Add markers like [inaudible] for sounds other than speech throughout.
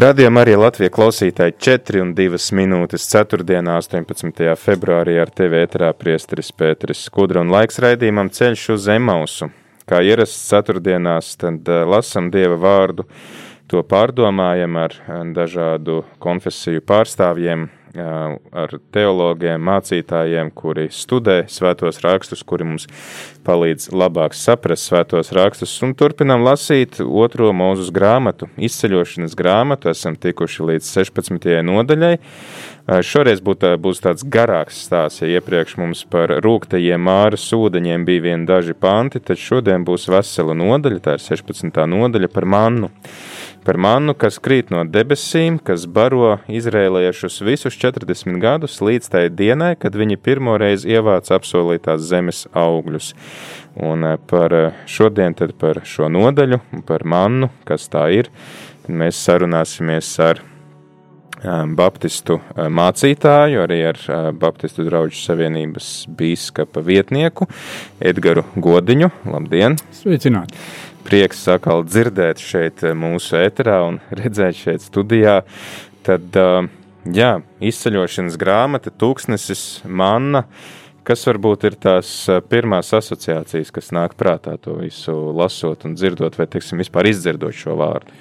Radījumā arī Latvijas klausītāji 4 un 2 minūtes 4. 18. februārī ar tevi ēterā priesteris Pēteris Skudra un laiks raidījumam ceļš uz Emausu. Kā ierasts ceturtdienās, tad eh, lasam Dieva vārdu, to pārdomājam ar eh, dažādu konfesiju pārstāvjiem, ar teologiem, mācītājiem, kuri studē svētos rakstus, kuri mums palīdz labāk saprast svētos rakstus, un turpinām lasīt otro mūzus grāmatu, izceļošanas grāmatu, esam tikuši līdz 16. nodaļai. Šoreiz būt, būs tāds garāks stāsts, ja iepriekš mums par rūktajiem māras ūdeņiem bija vien daži panti, tad šodien būs vesela nodaļa, tā ir 16. nodaļa par mannu par mannu, kas krīt no debesīm, kas baro izrēliešus visus 40 gadus līdz tai dienai, kad viņi pirmoreiz ievāc apsolītās zemes augļus. Un eh, par eh, šodien tad par šo nodaļu, par mannu, kas tā ir, mēs sarunāsimies ar Baptistu mācītāju, arī ar Baptistu draugu savienības bīskapa vietnieku Edgaru Godiņu. Labdien! Sveicināti! prieks atkal dzirdēt šeit eh, mūsu eterā un [laughs] redzēt šeit studijā. Tad, jā, izceļošanas grāmata, tūkstnesis, manna, kas varbūt ir tās pirmās asociācijas, kas nāk prātā to visu lasot un dzirdot, vai, teiksim, vispār izdzirdot šo vārdu?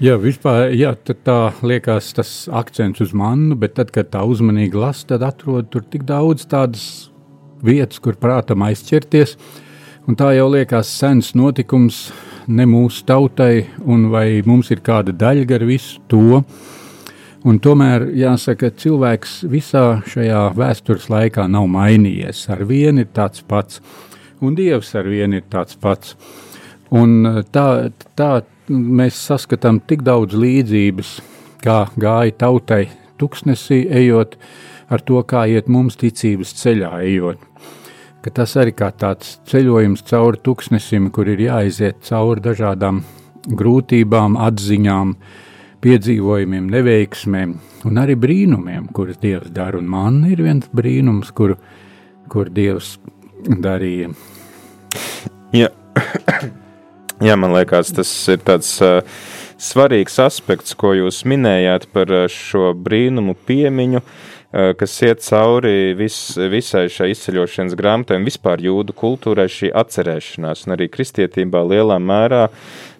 Jā, vispār, jā, tā liekas tas akcents uz mannu, bet tad, kad tā uzmanīgi lasa, tad atrod tur tik daudz tādas vietas, kur prātam aizķerties, Un tā jau liekas sens notikums ne mūsu tautai, un vai mums ir kāda daļa gar visu to. Un tomēr jāsaka, ka cilvēks visā šajā vēstures laikā nav mainījies. Ar vienu ir tāds pats, un Dievs ar vienu ir tāds pats. Un tā, tā mēs saskatām tik daudz līdzības, kā gāja tautai tuksnesī ejot, ar to, kā iet mums ticības ceļā ejot ka tas arī kā tāds ceļojums cauri tuksnesim, kur ir jāiziet cauri dažādām grūtībām, atziņām, piedzīvojumiem, neveiksmēm un arī brīnumiem, kurus Dievs dara. Un man ir viens brīnums, kur, kur Dievs darīja. Ja. Jā, man liekas, tas ir tāds uh, svarīgs aspekts, ko jūs minējāt par uh, šo brīnumu piemiņu. Uh, kas iet cauri vis, visai šai izceļošanas grāmatai un vispār jūdu kultūrai šī atcerēšanās, un arī kristietībā lielā mērā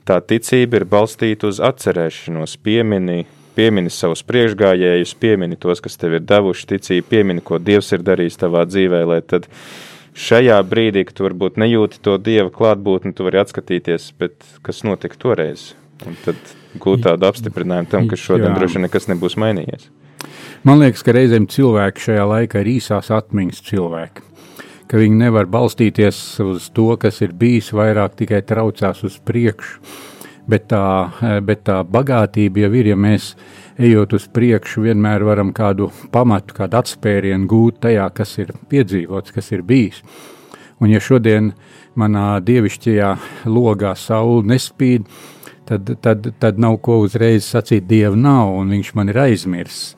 tā ticība ir balstīta uz atcerēšanos, piemini, piemini savus priekšgājējus, piemini tos, kas tev ir devuši ticību, piemini, ko Dievs ir darījis tavā dzīvē, lai tad šajā brīdī, kad tu varbūt nejūti to Dieva klātbūtni, tu vari atskatīties, bet kas notika toreiz, un tad gūt tādu apstiprinājumu tam, ka šodien droši nekas nebūs mainījies. Man liekas, ka reizēm cilvēki šajā laikā ir īsās atmiņas cilvēki. Ka viņi nevar balstīties uz to, kas ir bijis, vairāk tikai traucās uz priekšu. Bet tā, bet tā bagātība jau ir, ja mēs ejot uz priekšu, vienmēr varam kādu pamatu, kādu atspērienu gūt tajā, kas ir piedzīvots, kas ir bijis. Un ja šodien manā dievišķajā logā saule nespīd, tad, tad, tad nav ko uzreiz sacīt, Dieva nav, un viņš man ir aizmirsis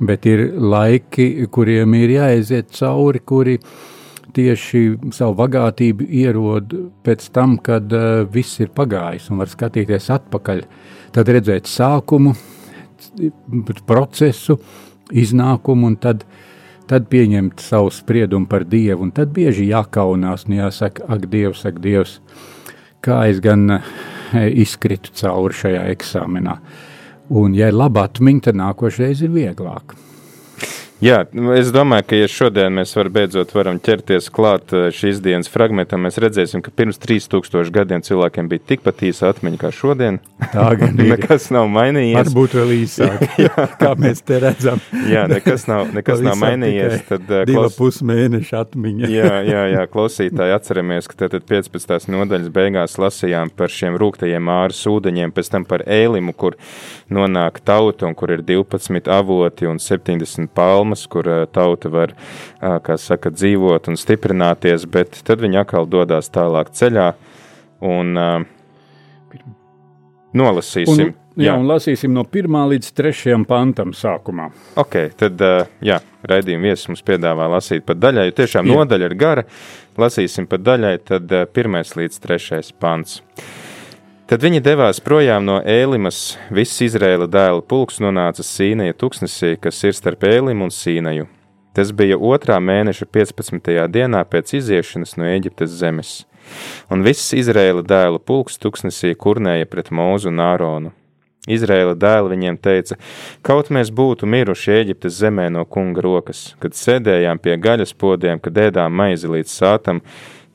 bet ir laiki, kuriem ir jāaiziet cauri, kuri tieši savu bagātību ierod pēc tam, kad uh, viss ir pagājis un var skatīties atpakaļ. Tad redzēt sākumu, procesu, iznākumu un tad, tad pieņemt savu spriedumu par Dievu. Un tad bieži jākaunās un jāsaka, ak, Dievs, ak, Dievs, kā es gan uh, izkritu cauri šajā eksāmenā. Un, ja ir laba atmiņa, tad nākošais ir vieglāk. Jā, nu, es domāju, ka ja šodien mēs var beidzot varam ķerties klāt eh, šīs dienas fragmentam, mēs redzēsim, ka pirms 3000 gadiem cilvēkiem bija tikpat īsa atmiņa kā šodien. Tā gan [laughs] ir. nekas nav mainījies. Varbūt vēl [laughs] īsāk, kā mēs te redzam. jā, nekas nav, nekas nav mainījies. Tad, uh, diva klaus... pusmēneša atmiņa. jā, jā, jā, klausītāji atceramies, ka tad 15. nodaļas beigās lasījām par šiem rūktajiem āras ūdeņiem, pēc tam par ēlimu, kur nonāk tauta un kur ir 12 avoti un 70 palmas palmas, kur eh, tauta var, eh, kā saka, dzīvot un stiprināties, bet tad viņi atkal dodas tālāk ceļā un uh, nolasīsim. Un, jā, jā, un lasīsim no 1 līdz 3 pantam sākumā. Ok, tad, jā, raidījuma viesis mums piedāvā lasīt pa daļai, jo tiešām jā. nodaļa ir gara. Lasīsim pa daļai, tad 1 līdz 3 pants. Tad viņi devās projām no Ēlimas. Viss Izraēla dēla pulks nonāca Sīnaja tuksnesī, kas ir starp Ēlimu un Sīnaju. Tas bija otrā mēneša 15. dienā pēc iziešanas no Eģiptes zemes. Un viss Izraēla dēla pulks tuksnesī kurnēja pret Mūzu un Āronu. Izraēla dēli viņiem teica, kaut mēs būtu miruši Eģiptes zemē no kunga rokas, kad sēdējām pie gaļas podiem, kad ēdām maizi līdz sātam,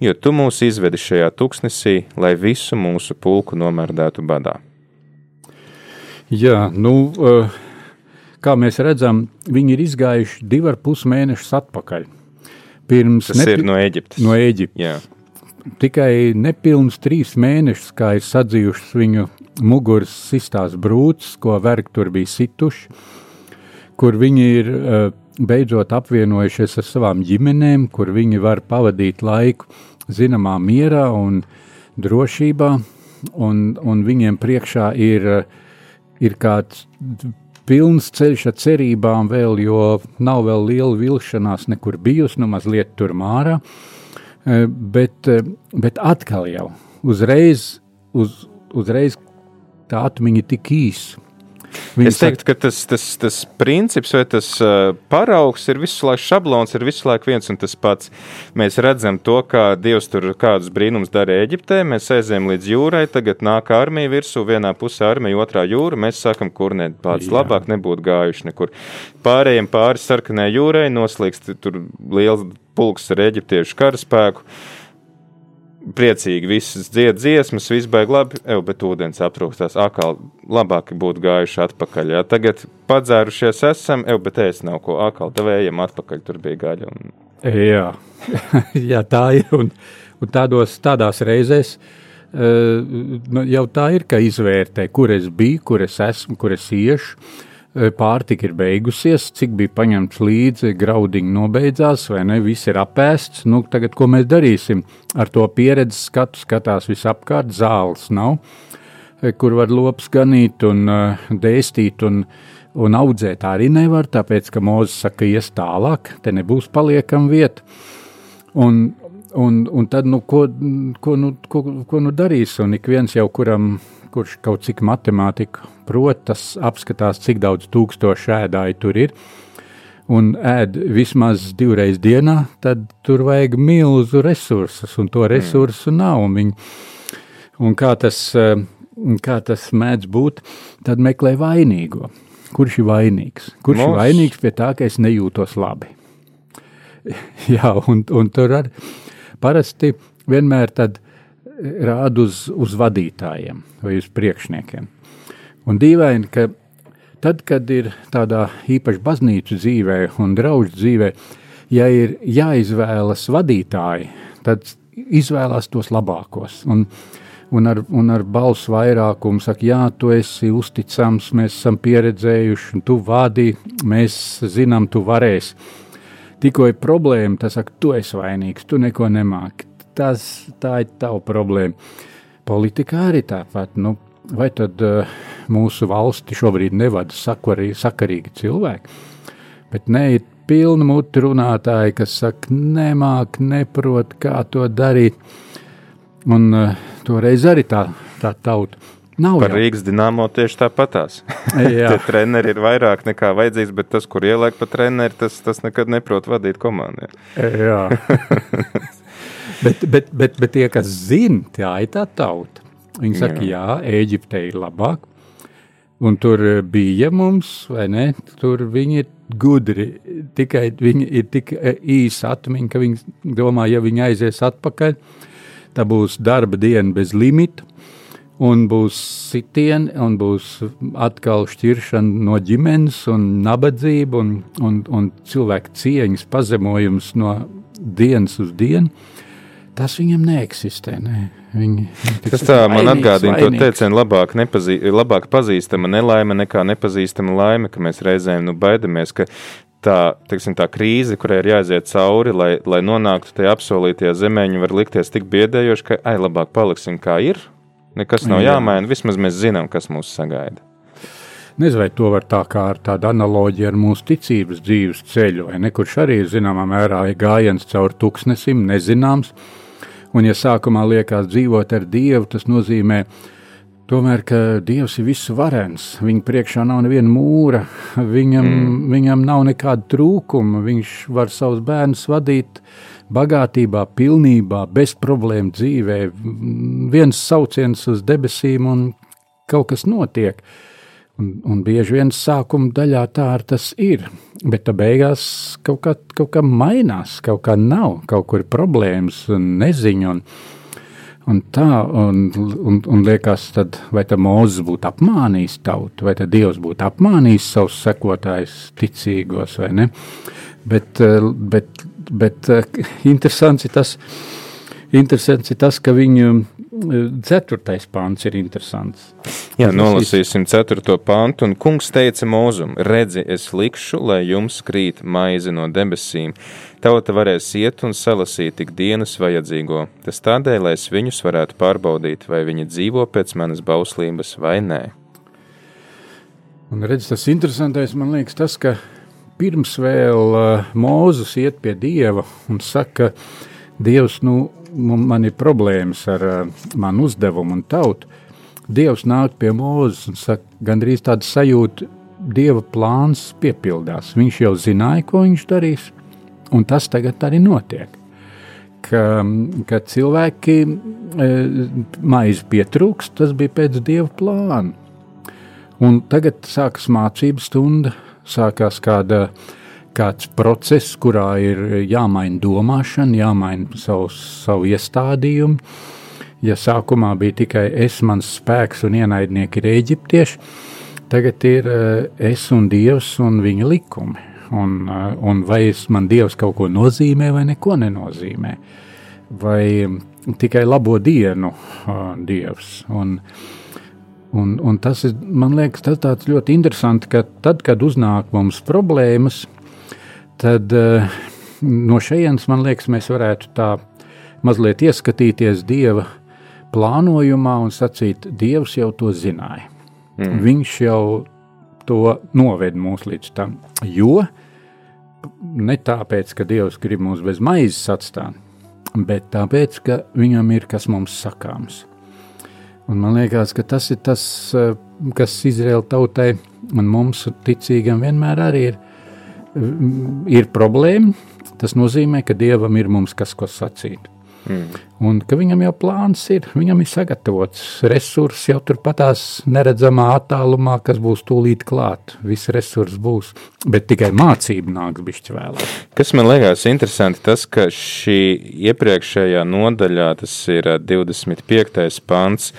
jo tu mūs izvedi šajā tuksnesī, lai visu mūsu pulku nomērdētu badā. Jā, nu, eh, kā mēs redzam, viņi ir izgājuši divu ar pus mēnešus atpakaļ. Pirms Tas nepi... ir no Eģiptes. No Eģiptes. Jā. Tikai nepilns trīs mēnešus, kā ir sadzījušas viņu muguras sistās brūces, ko vergi tur bija situši, kur viņi ir uh, beidzot apvienojušies ar savām ģimenēm, kur viņi var pavadīt laiku zināmā mierā un drošībā, un, un viņiem priekšā ir, ir kāds pilns ceļš ar cerībām vēl, jo nav vēl liela vilšanās nekur bijusi, nu mazliet tur mārā, eh, bet, eh, bet atkal jau uzreiz, uz, uzreiz tā atmiņa tik īsa es teiktu, ka tas, tas, tas princips vai tas uh, paraugs ir visu laiku šablons, ir visu laiku viens un tas pats. Mēs redzam to, kā Dievs tur kādus brīnums dara Eģiptē. Mēs aizējām līdz jūrai, tagad nāk armija virsū, vienā pusē armija, otrā jūra. Mēs sākam kurnēt, pats Jā. labāk nebūtu gājuši nekur. Pārējiem pāri sarkanai jūrai noslīgst tur liels pulks ar eģiptiešu karaspēku priecīgi, visas dzied dziesmas, viss beigas labi, ev, bet ūdens aprūkstās. Akāli labāk būtu gājuši atpakaļ. Jā. Tagad padzērušies esam, ev, bet ēst nav ko akāli, tev ejam atpakaļ, tur bija gaļa. Un... Jā. [laughs] Jā, tā ir. Un, un tādos, tādās reizēs uh, jau tā ir, ka izvērtē, kur es biju, kur es esmu, kur es iešu pārtika ir beigusies, cik bija paņemts līdzi, graudiņi nobeidzās, vai ne, viss ir apēsts. Nu, tagad, ko mēs darīsim? Ar to pieredzi skatu skatās visapkārt, zāles nav, kur var lops ganīt un dēstīt un, un audzēt arī nevar, tāpēc, ka mūzis saka, ies tālāk, te nebūs paliekam vieta. Un, un, un tad, nu, ko, ko, nu, ko, ko nu darīs? Un ik viens jau, kuram kurš kaut cik matemātiku prot, tas apskatās, cik daudz tūkstošu ēdāju tur ir. Un ēd vismaz divreiz dienā, tad tur vajag milzu resursus, un to mm. resursu nav. Un, viņi, un kā, tas, eh, kā tas mēdz būt, tad meklē vainīgo. Kurš ir vainīgs? Kurš Mums. ir vainīgs pie tā, ka es nejūtos labi? [laughs] Jā, un, un tur arī parasti vienmēr tad rāda uz, uz vadītājiem vai uz priekšniekiem. Un dīvaini, ka tad, kad ir tādā īpaši baznīcu dzīvē un draugu dzīvē, ja ir jāizvēlas vadītāji, tad izvēlās tos labākos. Un, un ar, un ar balsu vairākumu saka, jā, tu esi uzticams, mēs esam pieredzējuši, un tu vadi, mēs zinām, tu varēsi. Tikko ir problēma, tas saka, tu esi vainīgs, tu neko nemāki tas, tā ir tava problēma. Politikā arī tāpat. Nu, vai tad uh, mūsu valsti šobrīd nevada sakarīgi, sakarīgi cilvēki? Bet nē, ir pilna mutu runātāji, kas saka, nemāk, neprot, kā to darīt. Un uh, toreiz arī tā, tā tauta. Nav Par jau. Rīgas dīnāmo tieši tāpatās. [laughs] Tie treneri ir vairāk nekā vajadzīgs, bet tas, kur ieliek pa treneri, tas, tas nekad neprot vadīt komandu. Jā. [laughs] bet, bet, bet, bet tie, kas zina, tā ir tā tauta. Viņi saka, jā, jā Eģipte ir labāk. Un tur bija mums, vai ne? Tur viņi gudri. Tikai viņi ir tik īsa atmiņa, ka viņi domā, ja viņi aizies atpakaļ, tā būs darba diena bez limita. Un būs sitieni, un būs atkal šķiršana no ģimenes, un nabadzība, un, un, un cilvēka cieņas pazemojums no dienas uz dienu. Tas viņam neeksistē. Ne. Viņi, Tas tā man atgādina to teicienu, labāk, nepazī, labāk pazīstama nelaime nekā nepazīstama laime, ka mēs reizēm nu, baidamies, ka tā, teiksim, tā krīze, kurai ir jāiziet cauri, lai, lai nonāktu tajā apsolītajā zemē, var likties tik biedējoši, ka, ai, labāk paliksim kā ir, nekas nav Jā. jāmaina, vismaz mēs zinām, kas mūs sagaida. Nezinu, vai to var tā kā ar tādu analoģiju ar mūsu ticības dzīves ceļu, vai ne, kurš arī zināmā mērā ir gājiens cauri tuksnesim, nezināms, Un, ja sākumā liekas dzīvot ar Dievu, tas nozīmē, tomēr, ka Dievs ir visvarens. Viņa priekšā nav neviena mūra, viņam, mm. viņam nav nekāda trūkuma. Viņš var savus bērnus vadīt bagātībā, pilnībā, bez problēmu dzīvē. Viens sauciens uz debesīm un kaut kas notiek. Un, un bieži vien sākuma daļā tā ar tas ir, bet tā beigās kaut kā, kaut kā mainās, kaut kā nav, kaut kur ir problēmas un neziņa. Un, un tā, un, un, un liekas, tad, vai tā Mozus būtu apmānījis tautu, vai Dievs būtu apmānījis savus sekotājus ticīgos, vai ne? Bet, bet, bet interesants ir tas, interesants ir tas ka viņu Ceturtais pāns ir interesants. Jā, nolasīsim ceturto pāntu, un kungs teica mūzum, redzi, es likšu, lai jums krīt maize no debesīm. Tauta varēs iet un salasīt tik dienas vajadzīgo. Tas tādēļ, lai es viņus varētu pārbaudīt, vai viņi dzīvo pēc manas bauslības vai nē. Un redz, tas interesantais man liekas tas, ka pirms vēl uh, Mūzus iet pie Dieva un saka, Dievs, nu, man ir problēmas ar uh, manu uzdevumu un tautu, Dievs nāk pie mūzes un saka, gandrīz tāda sajūta, Dieva plāns piepildās. Viņš jau zināja, ko viņš darīs, un tas tagad arī notiek. Ka, ka cilvēki e, maizi pietrūks, tas bija pēc Dieva plāna. Un tagad sākas mācību stunda, sākās kāda uh, kāds process, kurā ir jāmaina domāšana, jāmaina savus, savu iestādījumu. Ja sākumā bija tikai es, mans spēks un ienaidnieki ir eģiptieši, tagad ir eh, es un Dievs un viņa likumi. Un, eh, un vai es, man Dievs kaut ko nozīmē vai neko nenozīmē. Vai tikai labo dienu uh, Dievs. Un, un, un tas ir, man liekas, tas ļoti interesanti, ka tad, kad uznāk mums problēmas, tad uh, no šejienes, man liekas, mēs varētu tā mazliet ieskatīties Dieva plānojumā un sacīt, Dievs jau to zināja. Mm. Viņš jau to noved mūs līdz tam. Jo ne tāpēc, ka Dievs grib mūs bez maizes atstāt, bet tāpēc, ka viņam ir kas mums sakāms. Un man liekas, ka tas ir tas, eh, kas Izraēla tautai un mums ticīgam vienmēr arī ir ir problēma, tas nozīmē, ka Dievam ir mums kas ko sacīt. Mm. Un ka viņam jau plāns ir, viņam ir sagatavots resursi jau turpatās neredzamā attālumā, kas būs tūlīt klāt. Viss resurs būs, bet tikai mācība nāks bišķi vēlāk. Kas man liekas interesanti, tas, ka šī iepriekšējā nodaļā, tas ir 25. pants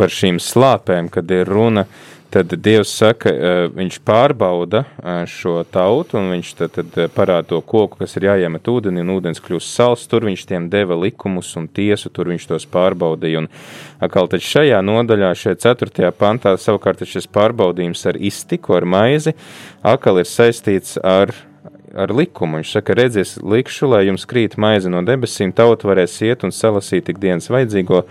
par šīm slāpēm, kad ir runa par tad Dievs saka, viņš pārbauda šo tautu, un viņš tad, tad parāda to koku, kas ir jāiemet ūdeni, un ūdens kļūst sals, tur viņš tiem deva likumus un tiesu, tur viņš tos pārbaudīja. Un atkal šajā nodaļā, šajā ceturtajā pantā, savukārt šis pārbaudījums ar iztiku, ar maizi, atkal ir saistīts ar ar likumu. Viņš saka, redzies, likšu, lai jums krīt maize no debesīm, tauta varēs iet un salasīt ikdienas vajadzīgo,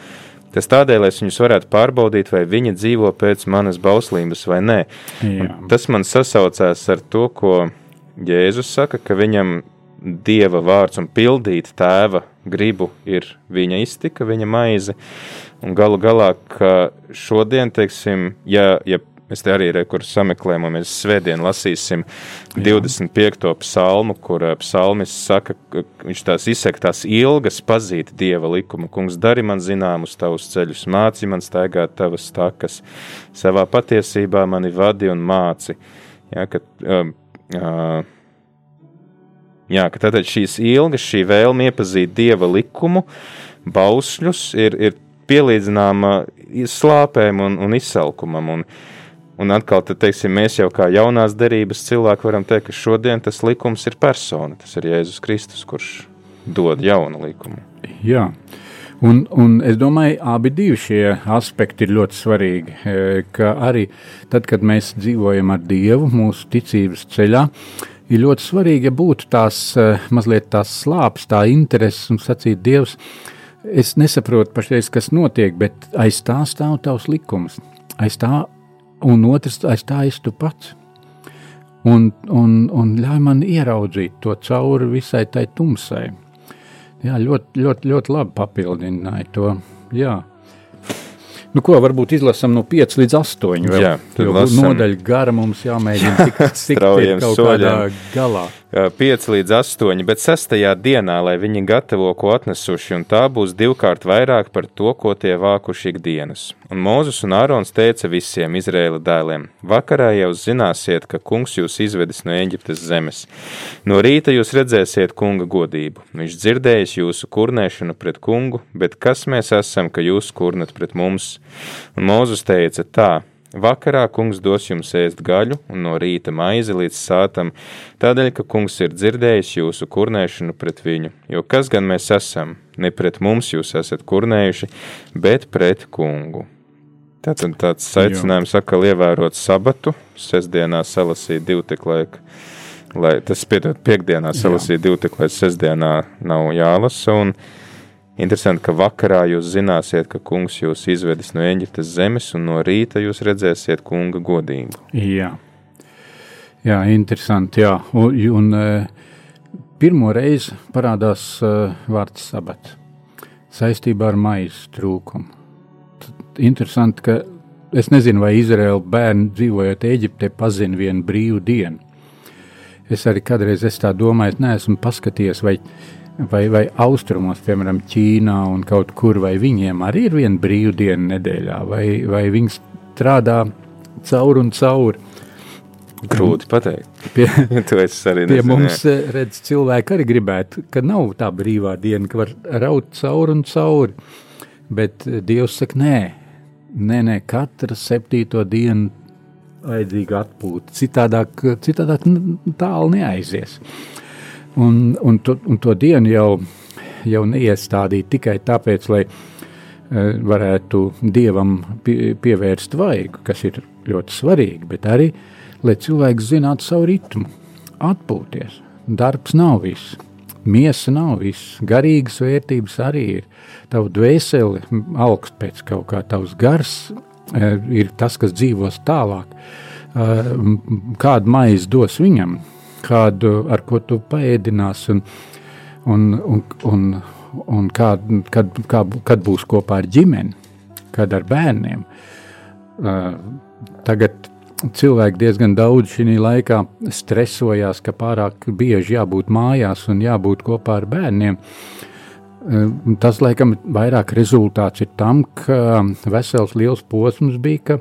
Tas tādēļ, lai es viņus varētu pārbaudīt, vai viņi dzīvo pēc manas bauslības vai nē. Tas man sasaucās ar to, ko Jēzus saka, ka viņam dieva vārds un pildīt tēva gribu ir viņa iztika, viņa maize. Un galu galā, ka šodien, teiksim, ja, ja Mēs te arī kur sameklējam, un mēs svētdien lasīsim 25. psalmu, kur eh, psalmis saka, ka viņš tās izsaka tās ilgas pazīt Dieva likumu. Kungs, dari man zināmus tavus ceļus, māci man staigāt tavas takas, savā patiesībā mani vadi un māci. Ja, ka, um, Uh, jā, ka tātad šīs ilgas, šī vēlme iepazīt dieva likumu, bausļus ir, ir pielīdzināma slāpēm un, un izsalkumam. Un, un atkal, tad, teiksim, mēs jau kā jaunās derības cilvēki varam teikt, ka šodien tas likums ir persona, tas ir Jēzus Kristus, kurš dod jaunu likumu. Jā. Un, un es domāju, abi šie aspekti ir ļoti svarīgi. E, ka arī tad, kad mēs dzīvojam ar Dievu mūsu ticības ceļā, ir ļoti svarīgi, ja būtu tās e, mazliet tās slāpes, tā interese un sacīt Dievs. Es nesaprotu pašreiz, kas notiek, bet aiz tā stāv tavs likums. Aiz tā, un otrs aiz tā es tu pats. Un, un, un ļauj man ieraudzīt to cauri visai tai tumsai Jā, ļoti, ļoti, ļoti labi papildināja to. Jā. Nu, ko varbūt izlasām no 5 līdz 8. Jā, tad nodaļa gara mums jāmēģina tikt, [laughs] tikt kaut soļiem. kādā galā. 5 līdz 8, bet 6. dienā, lai viņi gatavo ko atnesuši, un tā būs divkārt vairāk par to, ko tie vākuši ikdienas. Un Mūzes un Ārons teica visiem Izraēla dēliem: Vakarā jau zināsiet, ka kungs jūs izvedis no Eģiptes zemes. No rīta jūs redzēsiet kunga godību. Viņš dzirdējis jūsu kurnēšanu pret kungu, bet kas mēs esam, ka jūs kurnat pret mums? Un Mūzes teica tā Vakarā kungs dos jums ēst gaļu un no rīta maizi līdz sātam, tādēļ, ka kungs ir dzirdējis jūsu kurnēšanu pret viņu. Jo kas gan mēs esam? Ne pret mums jūs esat kurnējuši, bet pret kungu. Tātad tāds aicinājums atkal ievērot sabatu, sestdienā salasīt divu tik laiku, lai tas piedod piekdienā salasīt divu tik, lai sestdienā nav jālasa, un Interesanti, ka vakarā jūs zināsiet, ka kungs jūs izvedis no Eģiptes zemes, un no rīta jūs redzēsiet kunga godību. Jā, jā interesanti. Jā. Un, un e, pirmo reizi parādās uh, vārds sabats saistībā ar maizes trūkumu. Tad interesanti, ka es nezinu, vai Izraēla bērni dzīvojot Eģiptē pazina vienu brīvu dienu. Es arī kādreiz es tā domāju, es neesmu paskatījies, vai vai, vai austrumos, piemēram, Ķīnā un kaut kur, vai viņiem arī ir viena brīvdiena nedēļā, vai, vai viņi strādā caur un caur. Grūti pateikt. Pie, [laughs] pie mums redz, cilvēki arī gribētu, ka nav tā brīvā diena, ka var raut cauri un cauri. Bet Dievs saka, nē, nē, nē katra septīto dienu vajadzīga atpūta. Citādāk, citādāk tālu neaizies. Un, un, to, un to dienu jau, jau neiestādīt tikai tāpēc, lai uh, varētu dievam pie, pievērst vaigu, kas ir ļoti svarīgi, bet arī, lai cilvēks zinātu savu ritmu, atpūties. Darbs nav viss, miesa nav viss, garīgas vērtības arī ir. Tavu dvēseli augst pēc kaut kā, tavs gars uh, ir tas, kas dzīvos tālāk. Uh, kādu maizi dos viņam, kādu, ar ko tu paēdināsi, un, un, un, un, un kā, kad, kā, kad būs kopā ar ģimeni, kad ar bērniem. Uh, tagad cilvēki diezgan daudz šī laikā stresojās, ka pārāk bieži jābūt mājās un jābūt kopā ar bērniem. Tas, laikam, vairāk rezultāts ir tam, ka vesels liels posms bija, ka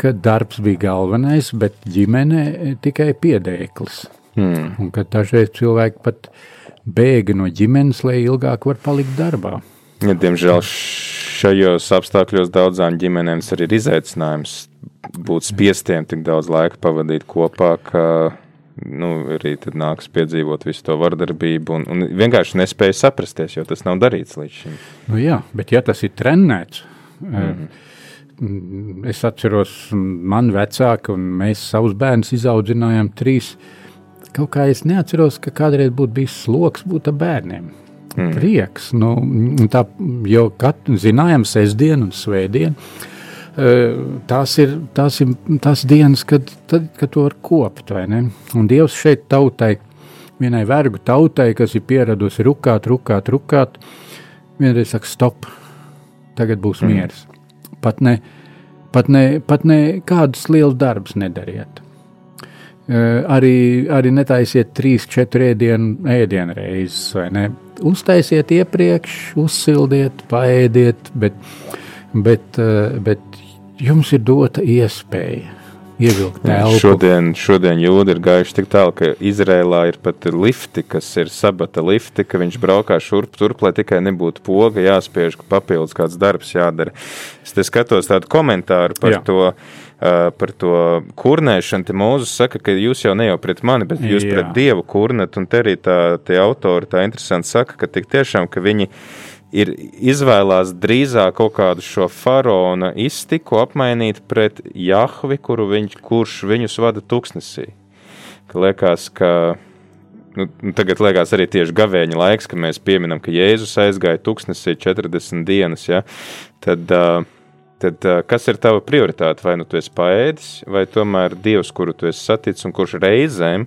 ka darbs bija galvenais, bet ģimene tikai piedēklis. Hmm. Un ka dažreiz cilvēki pat bēga no ģimenes, lai ilgāk var palikt darbā. Ja, diemžēl šajos apstākļos daudzām ģimenēm arī ir izaicinājums būt spiestiem tik daudz laika pavadīt kopā, ka nu, arī nāks piedzīvot visu to vardarbību un, un vienkārši nespēja saprasties, jo tas nav darīts līdz šim. Nu jā, bet ja tas ir trenēts, mm -hmm es atceros, man vecāki un mēs savus bērnus izaudzinājām trīs. Kaut kā es neatceros, ka kādreiz būtu bijis sloks būt bērniem. Mm. Prieks, nu, tā, jo katru zinājām sestdienu un svētdienu. Tās ir, tās ir tās dienas, kad, tad, kad to var kopt? Un Dievs šeit tautai, vienai vergu tautai, kas ir pieradusi rukāt, rukāt, rukāt, vienreiz saka stop, tagad būs mm. miers. Pat ne, pat ne, pat ne kādus lielus darbus nedariet. Uh, arī, arī netaisiet trīs, četru ēdienu, ēdienu reizes, vai ne? Uztaisiet iepriekš, uzsildiet, paēdiet, bet, bet, uh, bet jums ir dota iespēja. Ievilkt telpu. Šodien, šodien jūdi ir gājuši tik tālu, ka Izrēlā ir pat lifti, kas ir sabata lifti, ka viņš braukā šurp turp, lai tikai nebūtu poga jāspiež, ka papildus kāds darbs jādara. Es te skatos tādu komentāru par Jā. to, Uh, par to kurnēšanu, te Mūzes saka, ka jūs jau ne jau pret mani, bet jūs Jā. pret Dievu kurnat, un te arī tā, tie autori tā interesanti saka, ka tik tiešām, ka viņi ir izvēlās drīzāk kaut kādu šo faraona iztiku apmainīt pret Jahvi, viņš, kurš viņus vada tuksnesī. Ka liekas, ka nu, nu, tagad liekas arī tieši gavēņa laiks, kad mēs pieminam, ka Jēzus aizgāja tuksnesī 40 dienas, ja, tad tad kas ir tava prioritāte? Vai nu tu esi paēdis, vai tomēr Dievs, kuru tu esi saticis un kurš reizēm,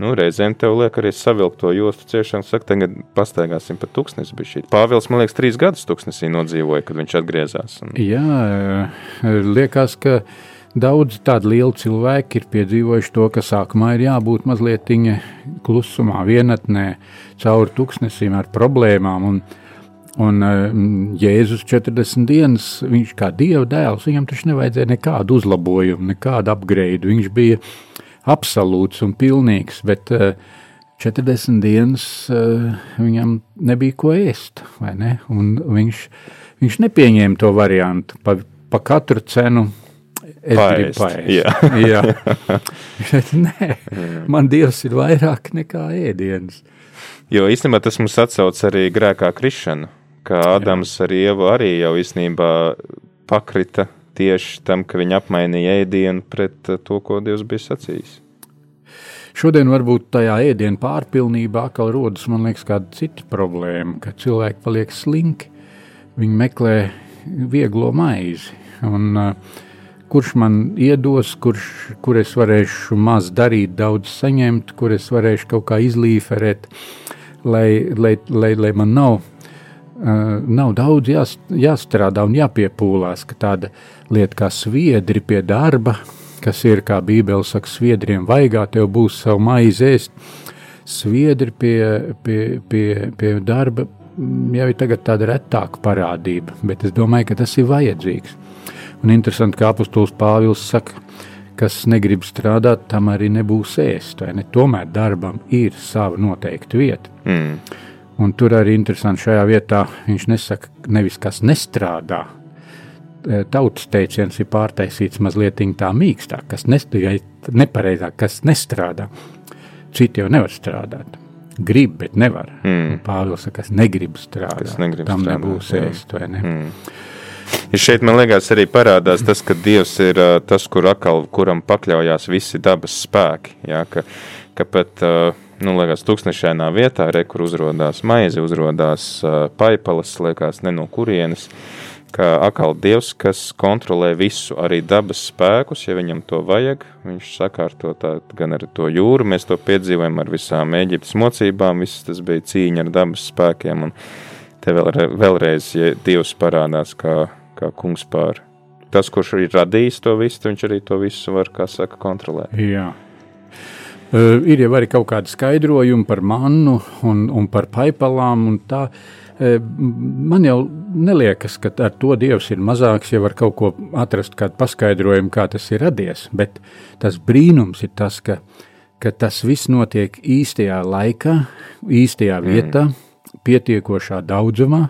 nu, reizēm tev liek arī savilkt to jostu ciešanu, saka, tagad pastaigāsim pa tūkstnesi. Pāvils, man liekas, trīs gadus tūkstnesī nodzīvoja, kad viņš atgriezās. Un... Jā, liekas, ka daudz tādu lielu cilvēku ir piedzīvojuši to, ka sākumā ir jābūt mazliet klusumā, vienatnē, cauri tūkstnesīm ar problēmām. Un, Un uh, Jēzus 40 dienas, viņš kā dieva dēls, viņam taču nevajadzēja nekādu uzlabojumu, nekādu upgrade. Viņš bija absolūts un pilnīgs, bet uh, eh, 40 dienas uh, viņam nebija ko ēst, vai ne? Un viņš, viņš nepieņēma to variantu pa, pa katru cenu. Es paēst. gribu paēst. Jā. [laughs] Jā. [laughs] Bet, nē, man Dievs ir vairāk nekā ēdienas. Jo īstenībā tas mums atsauc arī grēkā krišanu ka Ādams ar Ievu arī jau īstenībā pakrita tieši tam, ka viņi apmainīja ēdienu pret uh, to, ko Dievs bija sacījis. Šodien varbūt tajā ēdienu pārpilnībā atkal rodas, liekas, kāda cita problēma, ka cilvēki paliek slinki, viņi meklē vieglo maizi, un uh, kurš man iedos, kurš, kur es varēšu maz darīt, daudz saņemt, kur es varēšu kaut kā izlīferēt, lai, lai, lai, lai man nav nav daudz jās, jāstrādā un jāpiepūlās, ka tāda lieta kā sviedri pie darba, kas ir, kā Bībele saka, sviedriem vaigā, tev būs savu maizi ēst. Sviedri pie, pie, pie, pie darba mm, jau ir tāda retāka parādība, bet es domāju, ka tas ir vajadzīgs. Un interesanti, kā apustulis Pāvils saka, kas negrib strādāt, tam arī nebūs ēst, ne? Tomēr darbam ir sava noteikta vieta. Mm. Un tur arī interesanti šajā vietā viņš nesaka, nevis kas nestrādā. E, tautas teiciens ir pārtaisīts mazliet tā mīkstāk, kas nepareizāk, kas nestrādā. Citi jau nevar strādāt. Grib, bet nevar. Mm. Pāvils saka, kas negrib strādāt. Kas negrib Tam strādāt, nebūs jā. ēst, vai ne? Mm. Ja šeit man liekas, arī parādās tas, ka Dievs ir uh, tas, kur akal, kuram pakļaujās visi dabas spēki. Jā, ka, ka pat uh, nu, liekas, tūkstošainā vietā, re, kur uzrādās maize, uzrādās uh, paipalas, liekas, ne no kurienes. Kā akāli dievs, kas kontrolē visu, arī dabas spēkus, ja viņam to vajag. Viņš sakārto tā, gan ar to jūru, mēs to piedzīvojam ar visām Eģiptes mocībām, viss tas bija cīņa ar dabas spēkiem. Un te vēl, vēlreiz, ja dievs parādās kā, kā kungs pār. Tas, kurš ir radījis to visu, viņš arī to visu var, kā saka, kontrolēt. Jā. Uh, ir jau arī kaut kāda skaidrojuma par mannu un, un par paipalām. Tā, uh, man jau neliekas, ka ar to dievs ir mazāks, ja var kaut ko atrast, kādu paskaidrojumu, kā tas ir radies. Bet tas brīnums ir tas, ka, ka tas viss notiek īstajā laikā, īstajā mm. vietā, pietiekošā daudzumā,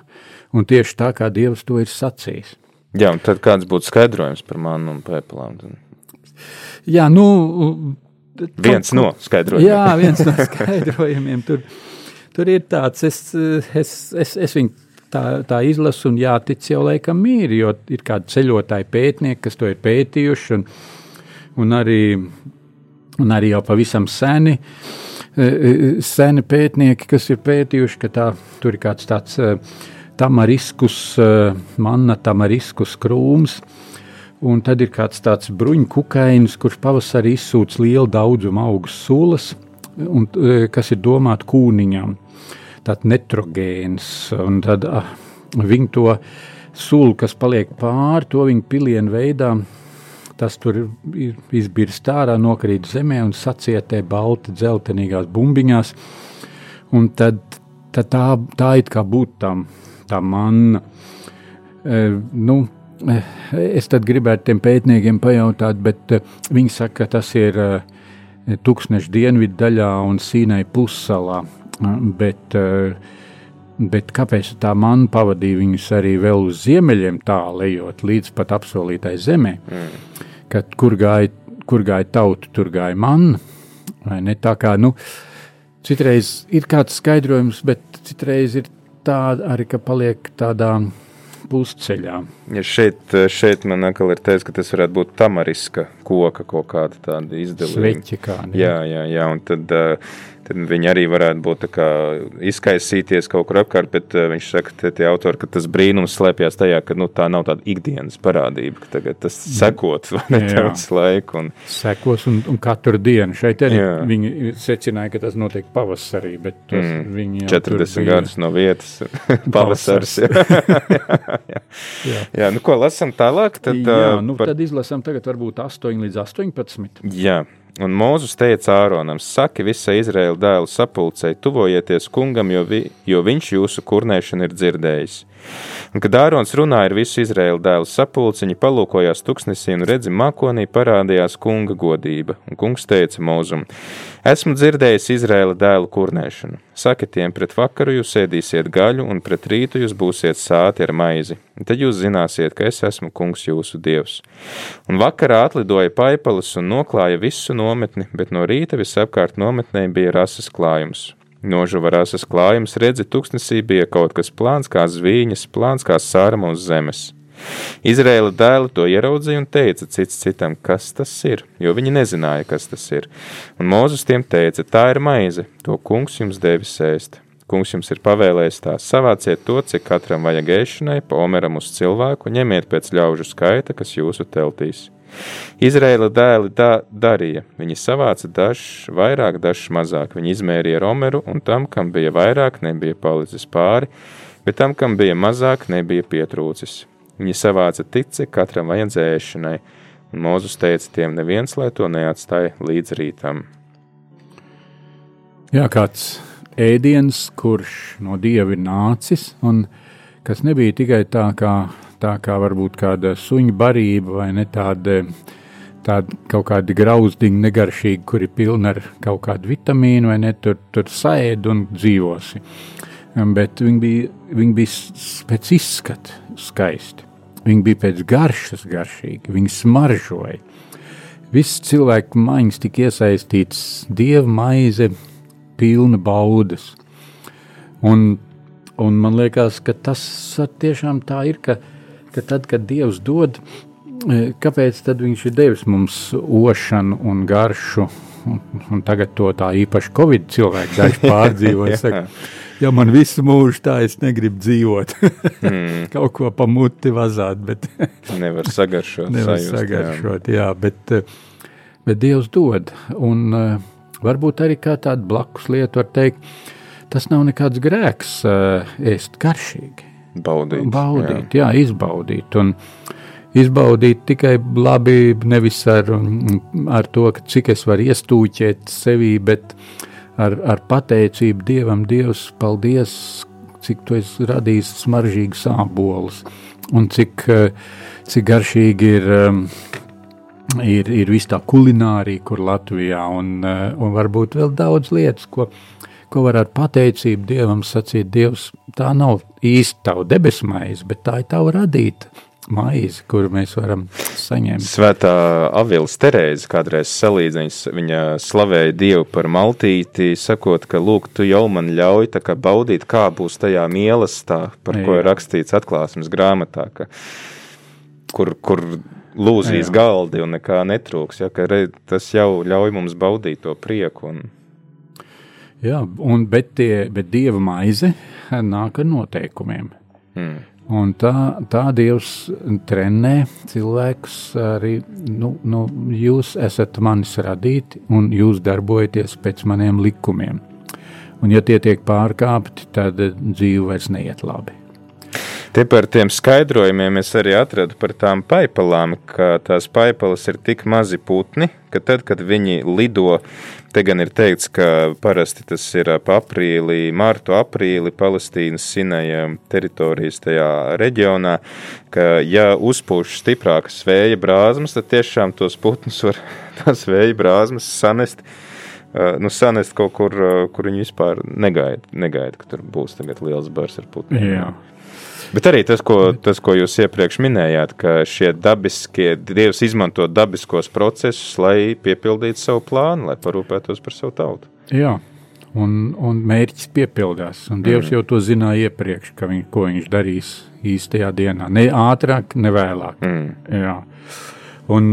un tieši tā, kā dievs to ir sacījis. Jā, un tad kāds būtu skaidrojums par mannu un paipalām? Jā, nu, Viens no skaidrojumiem. Jā, viens [laughs] no skaidrojumiem. Tur, tur ir tāds, es, es, es, es viņu tā, tā izlasu, un jātic jau laikam ir, jo ir kādi ceļotāji pētnieki, kas to ir pētījuši, un, un, arī, un arī jau pavisam seni, e, e, seni pētnieki, kas ir pētījuši, ka tā, tur ir kāds tāds e, tamariskus, manna tamariskus krūms, Un tad ir kāds tāds bruņkukainis, kurš pavasarī izsūc lielu daudzumu augus sulas, un, e, kas ir domāti kūniņam. Tāds netrogēns, un tad ah, viņi to sulu, kas paliek pāri, to viņi pilienu veidā, tas tur izbirst ārā, nokrīt zemē un sacietē balti dzeltenīgās bumbiņās, un tad, tad tā, tā it kā būtu tā, tā manna. E, nu, es tad gribētu tiem pētniekiem pajautāt, bet viņi saka, ka tas ir tūkstneša dienvidu daļā un Sīnai pussalā. Bet, bet kāpēc tā man pavadīja viņus arī vēl uz ziemeļiem tālējot līdz pat apsolītai zemē? Mm. Kad, kur, gāja, kur gāja tauta, tur gāja man. Tā kā, nu, citreiz ir kāds skaidrojums, bet citreiz ir tā arī, ka paliek tādā pusceļā. Ja šeit, šeit man atkal ir teiks, ka tas varētu būt tamariska koka kaut kāda tāda izdevuma. Sveķi kā. Ne? Jā, jā, jā, un tad uh, viņi arī varētu būt izkaisīties kaut kur apkārt, bet uh, viņš saka, ka tie autori, ka tas brīnums slēpjas tajā, ka nu, tā nav tāda ikdienas parādība, ka tagad tas mm. sekot nedaudz laiku. Un... Sekos un, un katru dienu. Šeit arī jā. viņi secināja, ka tas notiek pavasarī, bet tos, mm. viņi 40 gadus no vietas [laughs] pavasars. jā. [laughs] jā, jā. jā. jā, nu ko lasam tālāk? Tad, jā, nu, par... tad izlasam tagad varbūt 8 līdz 18. Jā. Un Mūzus teica Āronam: Saki visai Izraēla dēlu sapulcei, tuvojieties kungam, jo, vi, jo viņš jūsu kurnēšanu ir dzirdējis. Un, kad Ārons runāja ar visu Izraēlu dēlu sapulci, viņi palūkojās tuksnesī un redzi, mākonī parādījās kunga godība. Un kungs teica Mūzum: Esmu dzirdējis Izraēla dēlu kurnēšanu. Saki tiem, pret vakaru jūs ēdīsiet gaļu, un pret rītu jūs būsiet sāti ar maizi. Tad jūs zināsiet, ka es esmu kungs jūsu dievs. Un vakarā atlidoja paipalis un noklāja visu nometni, bet no rīta visapkārt nometnē bija rases klājums. Nožuva rases klājums, redzi, tuksnesī bija kaut kas plāns kā zvīņas, plāns kā sārma uz zemes. Izraēla dēli to ieraudzīja un teica cits citam, kas tas ir, jo viņi nezināja, kas tas ir. Un Mūzus tiem teica, tā ir maize, to kungs jums devis ēst. Kungs jums ir pavēlējis tā, savāciet to, cik katram vajag ēšanai, pa omeram uz cilvēku, ņemiet pēc ļaužu skaita, kas jūsu teltīs. Izraēla dēli tā darīja. Viņi savāca dažs vairāk, dažs mazāk. Viņi izmērīja romeru, un tam, kam bija vairāk, nebija palicis pāri, bet tam, kam bija mazāk, nebija pietrūcis. Viņi savāca tik, cik katram vajadzēja ēšanai, un Mozus teica tiem neviens, lai to neatstāja līdz rītam. Jā, kāds ēdiens, kurš no dieva ir nācis, un kas nebija tikai tā kā tā kā varbūt kāda suņa barība vai ne tāda, tāda kaut kāda grauzdiņa, negaršīga, kur ir pilna ar kaut kādu vitamīnu, vai ne tur, tur sēdi un dzīvosi. Bet viņi bija, viņi bija pēc izskata skaisti. Viņi bija pēc garšas garšīgi, viņi smaržoja. Viss cilvēku maiņas tika iesaistīts dieva maize, pilna baudas. Un, un man liekas, ka tas tiešām tā ir, ka ka tad, kad Dievs dod, e, kāpēc viņš ir devis mums ošanu un garšu, un, un tagad to tā īpaši Covid cilvēku daži [laughs] pārdzīvoja. saka, ja man visu mūžu tā, es negribu dzīvot. [laughs] mm. Kaut ko pa muti vazāt, bet [laughs] nevar sagaršot. nevar sajust, sagaršot, jā. jā, bet, e, bet Dievs dod. Un uh, varbūt arī kā tādu blakus lietu var teikt, tas nav nekāds grēks ēst garšīgi. Baudīt. Baudīt, jā, jā izbaudīt. Un izbaudīt tikai labi, nevis ar, ar to, cik es varu iestūķēt sevi, bet ar, ar pateicību Dievam, Dievs, paldies, cik tu esi radījis smaržīgus ābolus un cik, cik garšīgi ir. Ir, ir viss tā kulinārija, kur Latvijā, un, un varbūt vēl daudz lietas, ko, ko var ar pateicību Dievam sacīt. Dievs, tā nav īsti tava debesu maize, bet tā ir tava radīta maize, kuru mēs varam saņemt. Svētā Avils Terēze kādreiz salīdzinājas, viņa slavēja Dievu par maltīti, sakot, ka lūk, tu jau man ļauj tā kā baudīt, kā būs tajā mīlestā, par Jā. ko ir rakstīts atklāsmes grāmatā, ka, kur, kur lūzīs Jā. galdi un nekā netrūks, ja, ka re, tas jau ļauj mums baudīt to prieku un Jā, un, bet, tie, bet dieva maize nāk ar noteikumiem. Mm. Un tā, tā Dievs trenē cilvēkus arī. Nu, nu, jūs esat manis radīti, un jūs darbojaties pēc maniem likumiem. Un, ja tie tiek pārkāpti, tad dzīve vairs neiet labi. Te par tiem skaidrojumiem es arī atradu par tām paipalām, ka tās paipalas ir tik mazi putni, ka tad, kad viņi lido, te gan ir teikts, ka parasti tas ir ap aprīlī, martu aprīli Palestīnas Sinaja teritorijas tajā reģionā, ka ja uzpūš stiprākas vēja brāzmas, tad tiešām tos putnus var [laughs] tās vēja brāzmas sanest nu, sanest kaut kur, kur viņi vispār negaida, negaida ka tur būs liels bars ar putniem. Jā. Bet arī tas ko, tas, ko jūs iepriekš minējāt, ka šie dabiskie, Dievs izmanto dabiskos procesus, lai piepildītu savu plānu, lai parūpētos par savu tautu. Jā, un, un mērķis piepildās. Un Dievs mm. jau to zināja iepriekš, ka viņ, ko viņš darīs īstajā dienā. Ne ātrāk, ne vēlāk. Mm. Jā. Un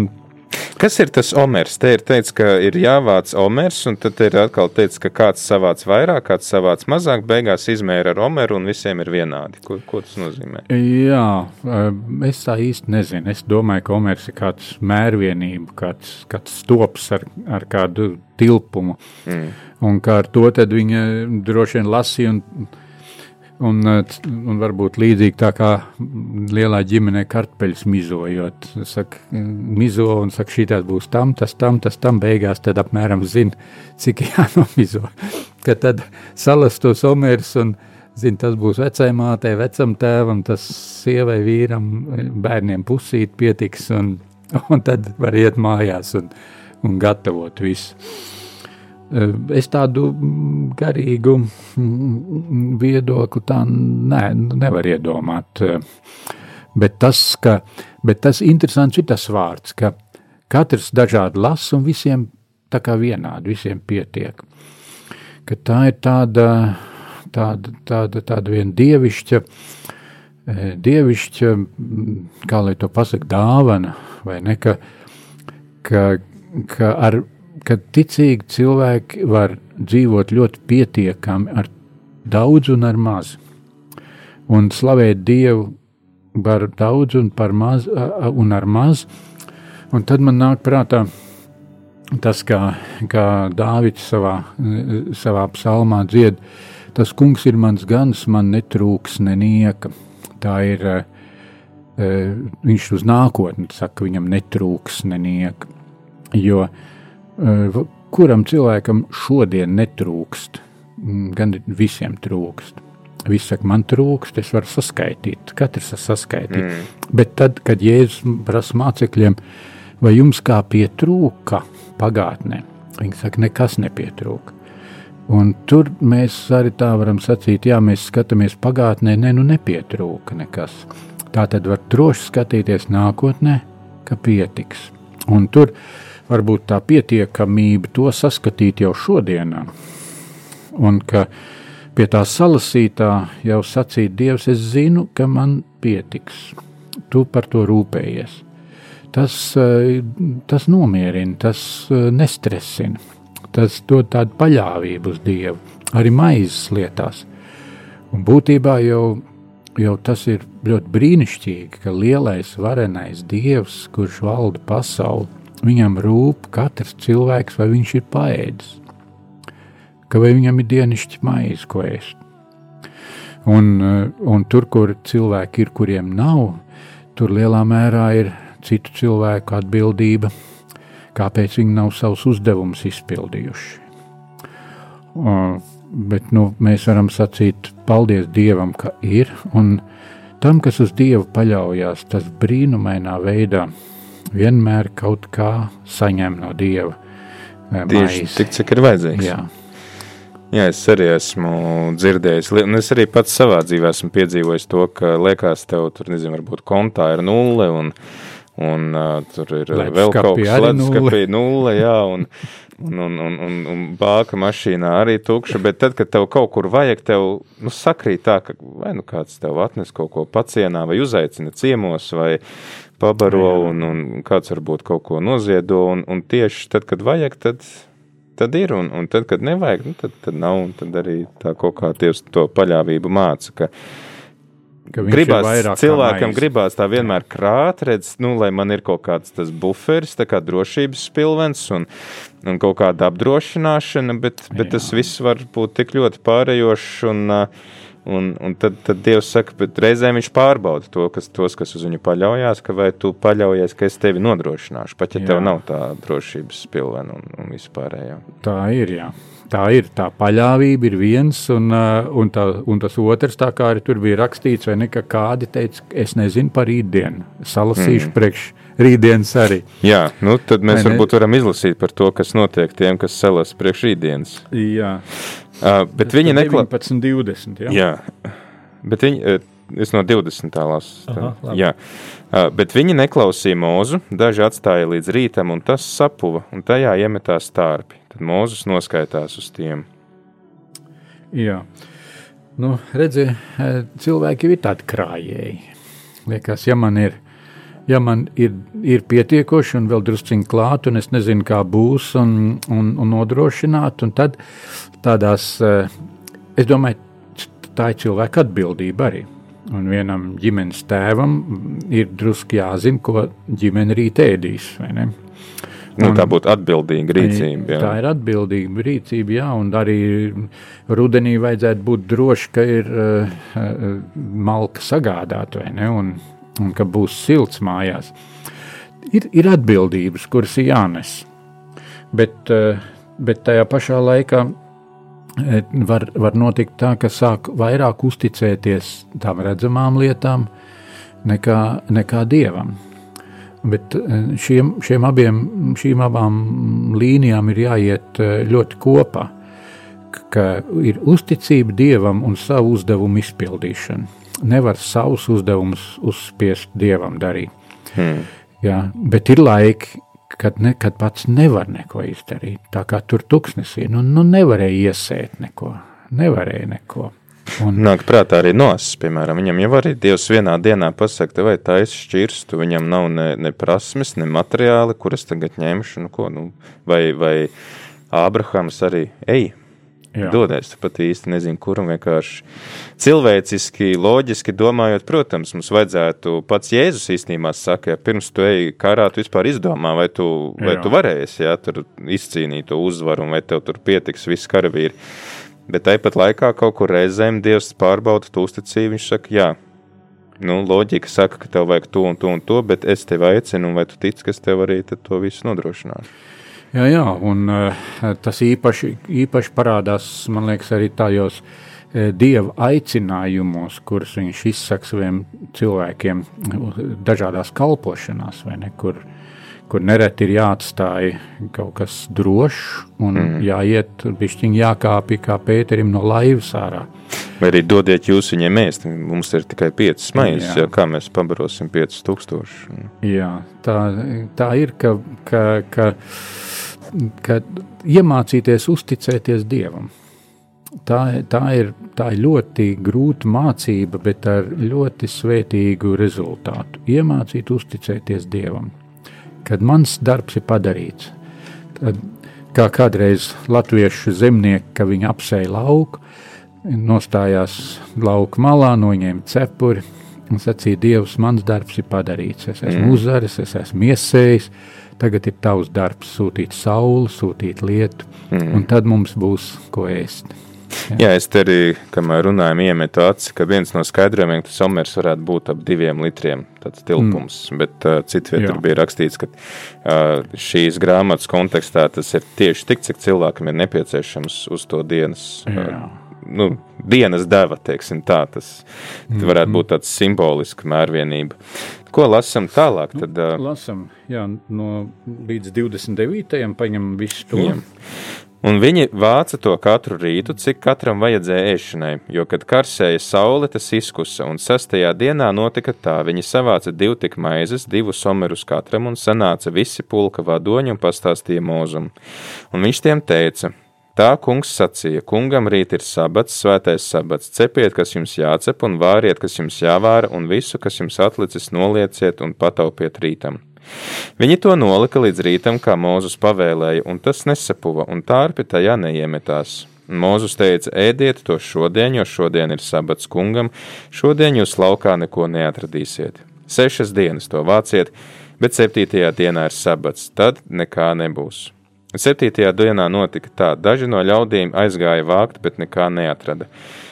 Kas ir tas omers? Te ir teikts, ka ir jāvāc omers, un tad ir atkal teikts, ka kāds savāc vairāk, kāds savāc mazāk, beigās izmēra ar omeru, un visiem ir vienādi. Ko, ko tas nozīmē? Jā, eh, es tā īsti nezinu. Es domāju, ka omers ir kāds mērvienība, kāds, kāds stops ar, ar kādu tilpumu, mm. un kā ar to tad viņa droši vien lasīja un Un, eh, un varbūt līdzīgi tā kā lielā ģimenē kartupeļus mizojot. Saka, mizo un saka, šī tā būs tam, tas tam, tas tam beigās, tad apmēram zina, cik [laughs] jānomizo. Ka tad salas tos omērus un zina, tas būs vecai mātei, vecam tēvam, tas sievai, vīram, bērniem pusīt pietiks un, [laughs] un tad var iet mājās un, un gatavot visu. Eh, es tādu mm, garīgu mm, viedokli tā ne, nevaru iedomāt. Eh, bet tas, ka, bet tas interesants ir tas vārds, ka katrs dažādi lasa un visiem tā kā vienādi, visiem pietiek. Ka tā ir tāda, tāda, tāda, tāda viena dievišķa, eh, dievišķa, mm, kā lai to pasaka, dāvana, vai ne, ka, ka, ka ar ka ticīgi cilvēki var dzīvot ļoti pietiekami ar daudz un ar maz. Un slavēt Dievu par daudz un, par maz, un ar maz. Un tad man nāk prātā tas, kā, kā Dāvids savā, savā psalmā dzied, tas kungs ir mans gans, man netrūks nenieka. Tā ir, viņš uz nākotni saka, viņam netrūks nenieka. Jo uh, kuram cilvēkam šodien netrūkst, mm, gan visiem trūkst. Visi saka, man trūkst, es varu saskaitīt, katrs var saskaitīt. Mm. Bet tad, kad Jēzus prasa mācekļiem, vai jums kā pietrūka pagātnē, viņi saka, nekas nepietrūka. Un tur mēs arī tā varam sacīt, jā, mēs skatāmies pagātnē, ne, nu nepietrūka nekas. Tā tad var droši skatīties nākotnē, ka pietiks. Un tur varbūt tā pietiekamība to saskatīt jau šodienā. Un ka pie tā salasītā jau sacīt, Dievs, es zinu, ka man pietiks. Tu par to rūpējies. Tas, eh, tas nomierina, tas eh, nestresina, tas dod tādu paļāvību uz Dievu, arī maizes lietās. Un būtībā jau, jau tas ir ļoti brīnišķīgi, ka lielais, varenais Dievs, kurš valda pasauli, Viņam rūp katrs cilvēks, vai viņš ir paēdis, ka vai viņam ir dienišķi maize, ko ēst. Un, eh, un tur, kur cilvēki ir, kuriem nav, tur lielā mērā ir citu cilvēku atbildība, kāpēc viņi nav savus uzdevumus izpildījuši. Uh, bet nu, mēs varam sacīt, paldies Dievam, ka ir, un tam, kas uz Dievu paļaujas, tas brīnumainā veidā vienmēr kaut kā saņem no Dieva. Eh, Tieši tik, cik ir vajadzīgs. Jā. Jā, es arī esmu dzirdējis, un es arī pats savā dzīvē esmu piedzīvojis to, ka liekas, tev tur, nezinu, varbūt kontā ir nulle, un, un uh, tur ir Ledskapī vēl kaut kas ledskapī nulle, jā, un, un, un, un, un, un bāka mašīnā arī tukša, bet tad, kad tev kaut kur vajag, tev, nu, sakrīt tā, ka vai nu kāds tev atnes kaut ko pacienā, vai uzaicina ciemos, vai, pabaro, un, un kāds varbūt kaut ko noziedo, un, un tieši tad, kad vajag, tad, tad ir, un, un tad, kad nevajag, nu, tad, tad nav, un tad arī tā kaut kā Dievs to paļāvību māca, ka, ka gribās, cilvēkam gribās tā vienmēr krāt, redz, nu, lai man ir kaut kāds tas buferis, tā kā drošības spilvens un, un kaut kāda apdrošināšana, bet, bet Jā. tas viss var būt tik ļoti pārējošs un uh, un, un tad, tad Dievs saka, bet reizēm viņš pārbauda to, kas, tos, kas uz viņu paļaujas, ka vai tu paļaujies, ka es tevi nodrošināšu, pat ja jā. tev nav tā drošības pilvena un, un vispārējā. Tā ir, jā. Tā ir tā paļāvība, ir viens, un, uh, un, tā, un tas otrs, tā kā arī tur bija rakstīts, vai ne, ka kādi teica, es nezinu par rītdienu, salasīšu mm. priekš rītdienas arī. Jā, nu tad mēs vai varbūt ne? varam izlasīt par to, kas notiek tiem, kas salas priekš rītdienas. Jā. Uh, bet viņi neklāja. 19, 20, jā. jā. Bet viņi, uh, es no 20. lasu. Aha, jā. Uh, bet viņi neklausīja mūzu, daži atstāja līdz rītam, un tas sapuva, un tajā iemetās stārpi. Tad Mozus noskaitās uz tiem. Jā, nu, redziet, cilvēki ir tādi krājēji. Liekas, ja man ir, ja man ir, ir pietiekoši un vēl drusciņi klāt, un es nezinu, kā būs, un, un, un nodrošināt, un tad tādās, es domāju, tā ir cilvēka atbildība arī. Un vienam ģimenes tēvam ir drusku jāzina, ko ģimene rīt ēdīs. Nu, tā būtu atbildīga rīcība. Jā. Tā ir atbildīga rīcība, jā, un arī rudenī vajadzētu būt droši, ka ir uh, malka sagādāta vai ne, un, un ka būs silts mājās. Ir, ir atbildības, kuras ir jānes, bet, uh, bet tajā pašā laikā var, var notikt tā, ka sāk vairāk uzticēties tām redzamām lietām nekā, nekā dievam. Bet eh, šiem, šiem abiem, šīm abām līnijām ir jāiet eh, ļoti kopā, ka ir uzticība dievam un savu uzdevumu izpildīšana. Nevar savus uzdevumus uzspiest dievam darīt. Hmm. Jā, bet ir laiki, kad, ne, kad pats nevar neko izdarīt. Tā kā tur tuksnesī, nu, nu nevarēja iesēt neko, nevarēja neko. Un... Nāk prātā arī nosis, piemēram, viņam jau arī Dievs vienā dienā pasaka, vai taisa šķirstu, viņam nav ne, ne prasmes, ne materiāli, kuras tagad ņemšu, nu ko, nu, vai, vai Ābrahams arī, ej, Jā. dodies, tu pat īsti nezinu, kur un vienkārši cilvēciski, loģiski domājot, protams, mums vajadzētu, pats Jēzus īstenībā saka, ja pirms tu ej karā, tu vispār izdomā, vai tu, vai jā. tu varēsi, jā, tur izcīnīt to uzvaru, vai tev tur pietiks visi karavīri. Bet tāpat laikā kaut kur reizēm Dievs pārbauda to uzticību. Viņš saka, jā, nu, loģika saka, ka tev vajag to un to un to, bet es tevi aicinu, vai tu tici, ka es tev arī to visu nodrošināšu? Jā, jā, un uh, tas īpaši, īpaši parādās, man liekas, arī tajos uh, dieva aicinājumos, kurus viņš izsaka saviem cilvēkiem dažādās kalpošanās, vai ne, kur kur nereti ir jāatstāj kaut kas drošs un mm. jāiet, bišķiņ jākāpj kā Pēterim no laivas ārā. Vai arī dodiet jūs viņiem ēst, mums ir tikai 5 maizes, jā. jā, kā mēs pabarosim 5 tūkstoši. Jā, tā, tā ir, ka, ka, ka, ka iemācīties uzticēties Dievam. Tā, tā, ir, tā ir ļoti grūta mācība, bet ar ļoti svētīgu rezultātu. Iemācīt uzticēties Dievam kad mans darbs ir padarīts. Tad, kā kādreiz latviešu zemnieki, ka viņi apsēja lauku, nostājās lauka malā, noņēma cepuri un sacīja, Dievs, mans darbs ir padarīts. Es esmu mm. uzvaris, es esmu iesējis, tagad ir tavs darbs sūtīt sauli, sūtīt lietu, mm. un tad mums būs ko ēst. Jā. Jā, es te arī, kamēr runājam, iemetu aci, ka viens no skaidrojumiem, ka somers varētu būt ap diviem litriem tāds tilpums, mm. bet uh, citviet tur bija rakstīts, ka uh, šīs grāmatas kontekstā tas ir tieši tik, cik cilvēkam ir nepieciešams uz to dienas. Uh, nu, dienas deva, teiksim tā, tas varētu būt tāds simbolisks mērvienība. Ko lasam tālāk? Tad, nu, lasam, jā, no līdz 29. paņem visu to. Jā. Un viņi vāca to katru rītu, cik katram vajadzēja ēšanai, jo, kad karsēja saule, tas izkusa, un sastajā dienā notika tā, viņi savāca divu tik maizes, divus somerus katram, un sanāca visi pulka vadoņi un pastāstīja mūzumu. Un viņš tiem teica, Tā kungs sacīja: Kungam rīt ir sabats, svētais sabats, cepiet, kas jums jācep, un vāriet, kas jums jāvāra, un visu, kas jums atlicis, nolieciet un pataupiet rītam. Viņi to nolika līdz rītam, kā Mūzus pavēlēja, un tas nesapuva, un tārpi tajā neiemetās. Mūzus teica: ēdiet to šodien, jo šodien ir sabats kungam, šodien jūs laukā neko neatradīsiet. Sešas dienas to vāciet, bet septītajā dienā ir sabats, tad nekā nebūs. Septītajā dienā notika tā, daži no ļaudīm aizgāja vākt, bet nekā neatrada.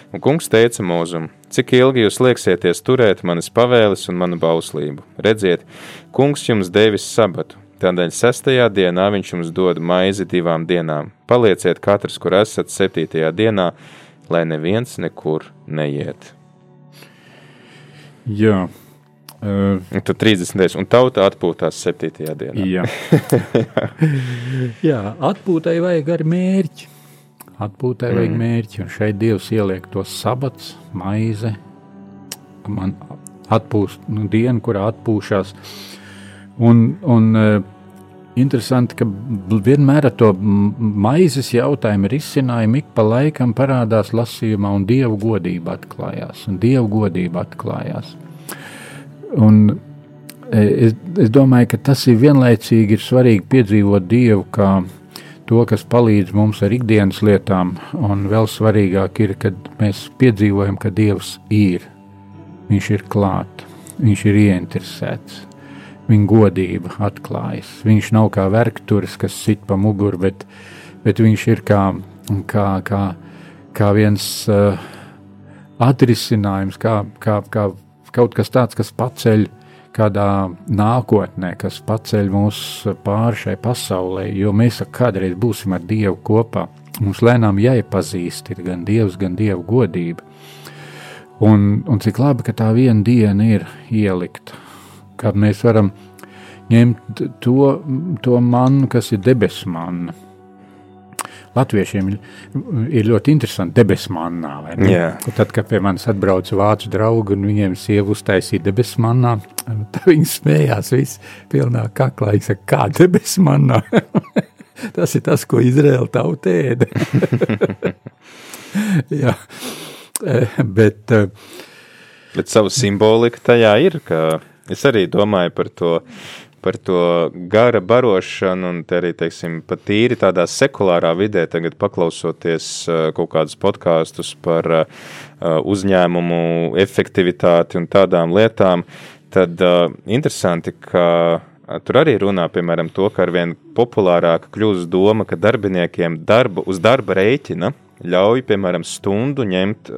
Un kungs teica mūzum, cik ilgi jūs lieksieties turēt manas pavēles un manu bauslību? Redziet, kungs jums devis sabatu, tādēļ sestajā dienā viņš jums dod maizi divām dienām. Palieciet katrs, kur esat septītajā dienā, lai neviens nekur neiet. Jā. Uh, tad 30. un tauta atpūtās 7. dienā. jā. [laughs] jā, atpūtai vajag arī mērķi. Atpūtai vajag Mm. mērķi, un šeit Dievs ieliek to sabats, maize, man atpūst nu, dienu, kurā atpūšās. Un, un interesanti, ka vienmēr ar to maizes jautājumu risinājumu ik pa laikam parādās lasījumā, un Dieva godība atklājās, un Dieva godība atklājās. Un e, es, es domāju, ka tas ir vienlaicīgi ir svarīgi piedzīvot Dievu kā to, kas palīdz mums ar ikdienas lietām, un vēl svarīgāk ir, kad mēs piedzīvojam, ka Dievs ir, Viņš ir klāt, Viņš ir ieinteresēts. Viņa godība atklājas. Viņš nav kā vergturis, kas sit pa muguru, bet, bet viņš ir kā, kā, kā, kā viens uh, atrisinājums, kā, kā, kā kaut kas tāds, kas paceļ kādā nākotnē, kas paceļ mūs pāri šai pasaulē, jo mēs kādreiz būsim ar Dievu kopā. Mums lēnām jāiepazīst gan Dievs, gan Dieva godība. Un, un cik labi, ka tā viena diena ir ielikta, kad mēs varam ņemt to, to mannu, kas ir debesu manna. Latviešiem ir, ir ļoti interesanti debesu mannā. vai ne? Jā. Un Tad, kad pie manis atbrauca vācu draugi un viņiem sieva uztaisīja debesu mannā, [laughs] tad viņi smējās visi pilnā kaklā. Viņi saka, kā debesu mannā? [laughs] tas ir tas, ko Izraēla tauta ēda. [laughs] Jā, Eh, bet eh, Bet savu simboliku tajā ir, es arī domāju par to, par to gara barošanu, un te arī, teiksim, pat tīri tādā sekulārā vidē, tagad paklausoties kaut kādus podkāstus par uzņēmumu efektivitāti un tādām lietām, tad interesanti, ka Tur arī runā, piemēram, to, ka arvien populārāka kļūst doma, ka darbiniekiem darba, uz darba rēķina ļauj, piemēram, stundu ņemt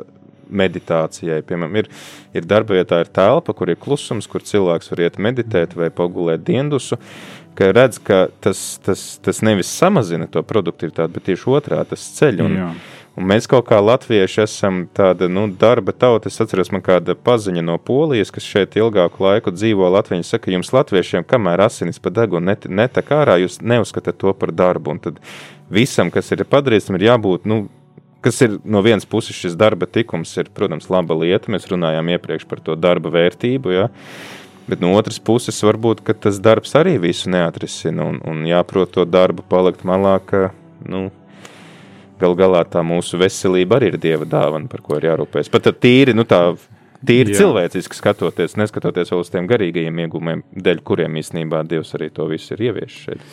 meditācijai. Piemēram, ir, ir darba vietā ir telpa, kur ir klusums, kur cilvēks var iet meditēt vai pagulēt diendusu, ka redz, ka tas, tas, tas nevis samazina to produktivitāti, bet tieši otrā tas ceļ. Un, Jā. Un mēs kaut kā latvieši esam tāda nu, darba tauta. Es atceros, man kāda paziņa no Polijas, kas šeit ilgāku laiku dzīvo. Latvijas saka, jums, latviešiem, kamēr asinis pa degunu net, netek ārā, jūs neuzskatāt to par darbu. Un tad visam, kas ir padarīts, ir jābūt. Nu, Kas ir no vienas puses šis darba tikums, ir, protams, laba lieta. Mēs runājām iepriekš par to darba vērtību. Ja? Bet no otras puses, varbūt tas darbs arī visu neatrisina. Un, un jāprot to darbu palikt malā, ka nu, gal galā tā mūsu veselība arī ir dieva dāvana, par ko ir jārūpējas. Pat tīri, nu, tā tīri Jā. cilvēciski skatoties, neskatoties vēl uz tiem garīgajiem iegūmiem, dēļ kuriem īstenībā Dievs arī to visu ir ieviesis šeit.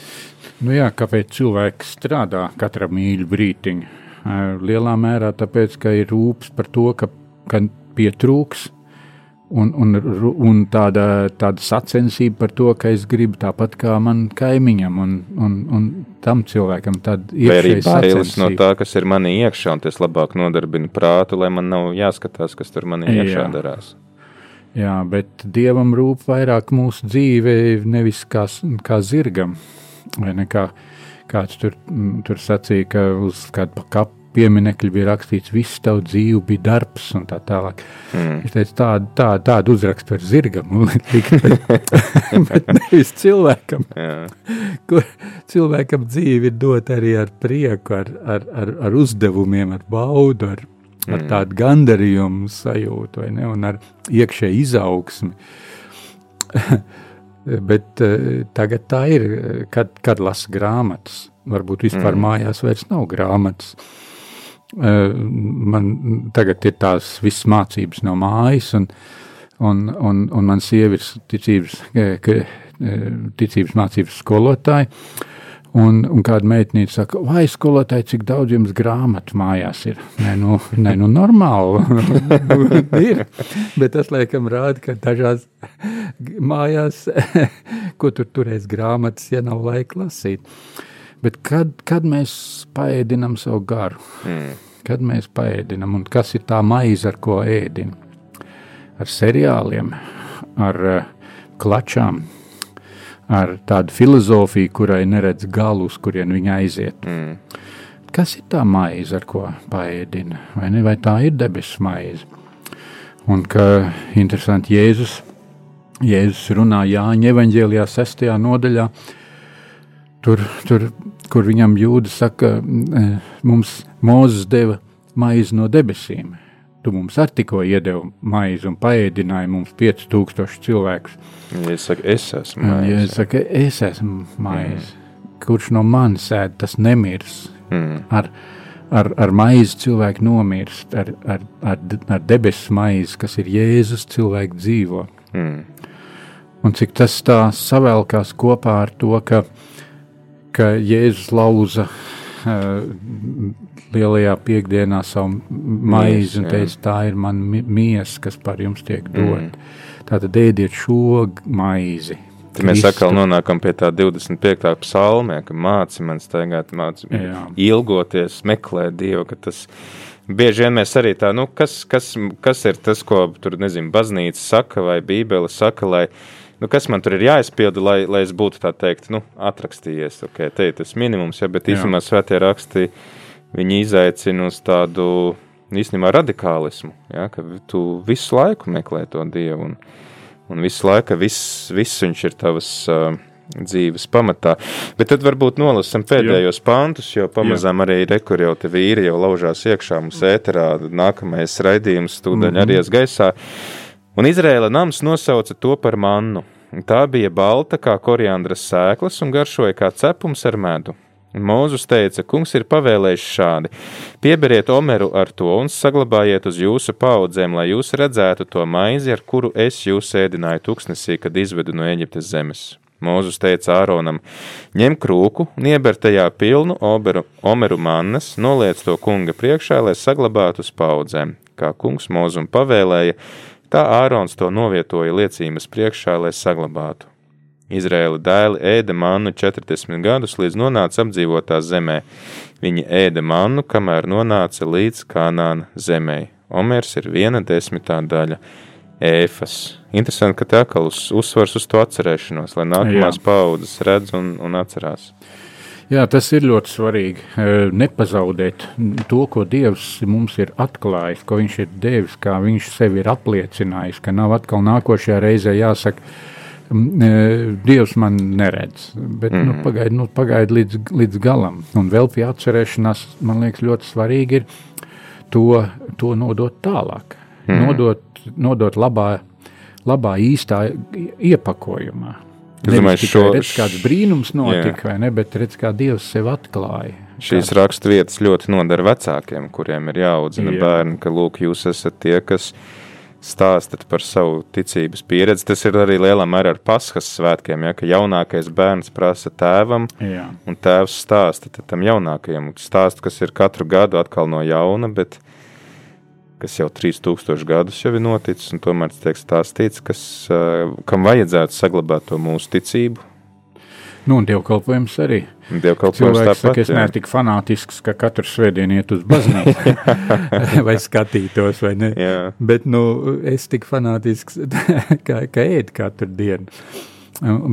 Nu jā, kāpēc cilvēks strādā katru mīļu brīdiņu? Lielā mērā tāpēc, ka ir rūpes par to, ka, ka pietrūks, un, un, un tāda, tāda sacensība par to, ka es gribu tāpat kā man kaimiņam, un, un, un tam cilvēkam Vai arī bailes no tā, kas ir manī iekšā, un tas labāk nodarbina prātu, lai man nav jāskatās, kas tur manī iekšā Jā. darās. Jā, bet dievam rūp vairāk mūsu dzīve, nevis kā, kā zirgam. Vai ne kā kāds tur, tur sacīja, ka uz kādu kapu pieminekļu bija rakstīts, viss tavs dzīve bija darbs un tā tālāk. Mm. Es teicu, tādu tā, tādu uzrakstu par zirgam, [laughs] bet, nevis cilvēkam, [laughs] Jā. kur cilvēkam dzīve ir dot arī ar prieku, ar, ar, ar, ar uzdevumiem, ar baudu, ar, ar Mm. tādu gandarījumu sajūtu, vai ne, un ar iekšēju izaugsmi. [laughs] Bet eh, tagad tā ir, eh, kad, kad lasa grāmatas. Varbūt vispār mm. mājās vairs nav grāmatas. Man tagad ir tās visas mācības no mājas, un, un, un, un man ir ticības, ticības mācības skolotāja. Un, un kāda meitene saka, vai skolotāji, cik daudz jums grāmatu mājās ir? Nē, nu, nē, nu normāli. [laughs] ir. Bet tas, laikam, rāda, ka dažās mājās, [laughs] ko tur turēs grāmatas, ja nav laika lasīt. Bet kad, kad mēs paēdinām savu garu? Mm. kad mēs paēdinam, un kas ir tā maize, ar ko ēdinam? Ar seriāliem, ar uh, klačām, ar tādu filozofiju, kurai neredz galu, uz kurien viņa aiziet. Mm. Kas ir tā maize, ar ko paēdina? Vai, ne? vai tā ir debesu maize? Un ka interesanti Jēzus, Jēzus runā Jāņa evaņģēlijā sestajā nodaļā, tur, tur, kur viņam jūda saka, e, mums Mūzes deva maizi no debesīm. Tu mums ar tikko iedevi maizi un paēdināji mums 5000 cilvēkus. Ja es saku, es esmu maize. Ja es saku, es esmu maize. Mm. Kurš no manis ēd, tas nemirs. Mm. Ar, ar, ar maizi cilvēki nomirst, ar, ar, ar, ar debesu maizi, kas ir Jēzus, cilvēki dzīvo. Mm. Un cik tas tā savēlkās kopā ar to, ka, ka Jēzus lauza uh, lielajā piekdienā savu maizi un teica, tā ir mana miesa, kas par jums tiek dot. Mm. Tātad ēdiet šo maizi. Tad mēs atkal nonākam pie tā 25. psalmē, ka māci man staigāt, māci ilgoties, meklēt Dievu, ka tas bieži vien mēs arī tā, nu, kas, kas, kas ir tas, ko tur, nezinu, baznīca saka vai bībele saka, lai, nu, kas man tur ir jāizpilda, lai, lai es būtu tā teikt, nu, atrakstījies, ok, te ir tas minimums, ja, bet īstenībā svētie raksti, viņi izaicina uz tādu, īstenībā radikālismu, ja, ka tu visu laiku meklē to Dievu un, un visu laiku viss, viss viņš ir tavas uh, dzīves pamatā. Bet tad varbūt nolasam pēdējos pantus, jo pamazām arī rekur jau te vīri jau laužās iekšā mums ēterā, nākamais raidījums tūdaļ mm -hmm. arī gaisā. Un Izrēla nams nosauca to par mannu. Tā bija balta kā koriandras sēklas un garšoja kā cepums ar medu. Mūzus teica, kungs ir pavēlējis šādi: Pieberiet omeru ar to un saglabājiet uz jūsu paudzēm, lai jūs redzētu to maizi, ar kuru es jūs ēdināju tuksnesī, kad izvedu no Eģiptes zemes. Mūzus teica Āronam: Ņem krūku, nieber tajā pilnu oberu, omeru mannas, noliec to kunga priekšā, lai saglabātu uz paudzēm. Kā kungs mūzum pavēlēja, tā Ārons to novietoja liecības priekšā, lai saglabātu. Izraēla dēli ēda mannu 40 gadus, līdz nonāca apdzīvotā zemē. Viņi ēda mannu, kamēr nonāca līdz Kanāna zemē. Omers ir viena desmitā daļa ēfas. Interesanti, ka tā kā uz, uzsvars uz to atcerēšanos, lai nākamās Jā. paudzes redz un, un atcerās. Jā, tas ir ļoti svarīgi. Nepazaudēt to, ko Dievs mums ir atklājis, ko Viņš ir devis, kā Viņš sevi ir apliecinājis, ka nav atkal nākošajā reizē jāsaka, E, Dievs man neredz, bet mm. nu, mhm. pagaidi nu, pagaid līdz, līdz galam. Un vēl pie atcerēšanās, man liekas, ļoti svarīgi ir to, to nodot tālāk. Mm. Nodot, nodot labā, labā, īstā iepakojumā. Es domāju, ka šo... redz, kāds brīnums notika, jā. vai ne, bet redz, kā Dievs sev atklāja. Šīs raksturvietas ļoti nodara vecākiem, kuriem ir jāaudzina jā. bērni, ka lūk, jūs esat tie, kas stāstat par savu ticības pieredzi. Tas ir arī lielā mērā ar paskas svētkiem, ja, ka jaunākais bērns prasa tēvam, Jā. un tēvs stāsta tam jaunākajam. Stāst, kas ir katru gadu atkal no jauna, bet kas jau 3000 gadus jau ir noticis, un tomēr tiek stāstīts, kas, kam vajadzētu saglabāt to mūsu ticību, Nu, un dievkalpojums arī. Dievkalpojums Cilvēks saka, es neesmu tik fanātisks, ka katru svētdienu iet uz baznīcu [laughs] [laughs] vai skatītos, vai ne? Jā. Bet, nu, es tik fanātisks, [laughs] ka, ka ēd katru dienu.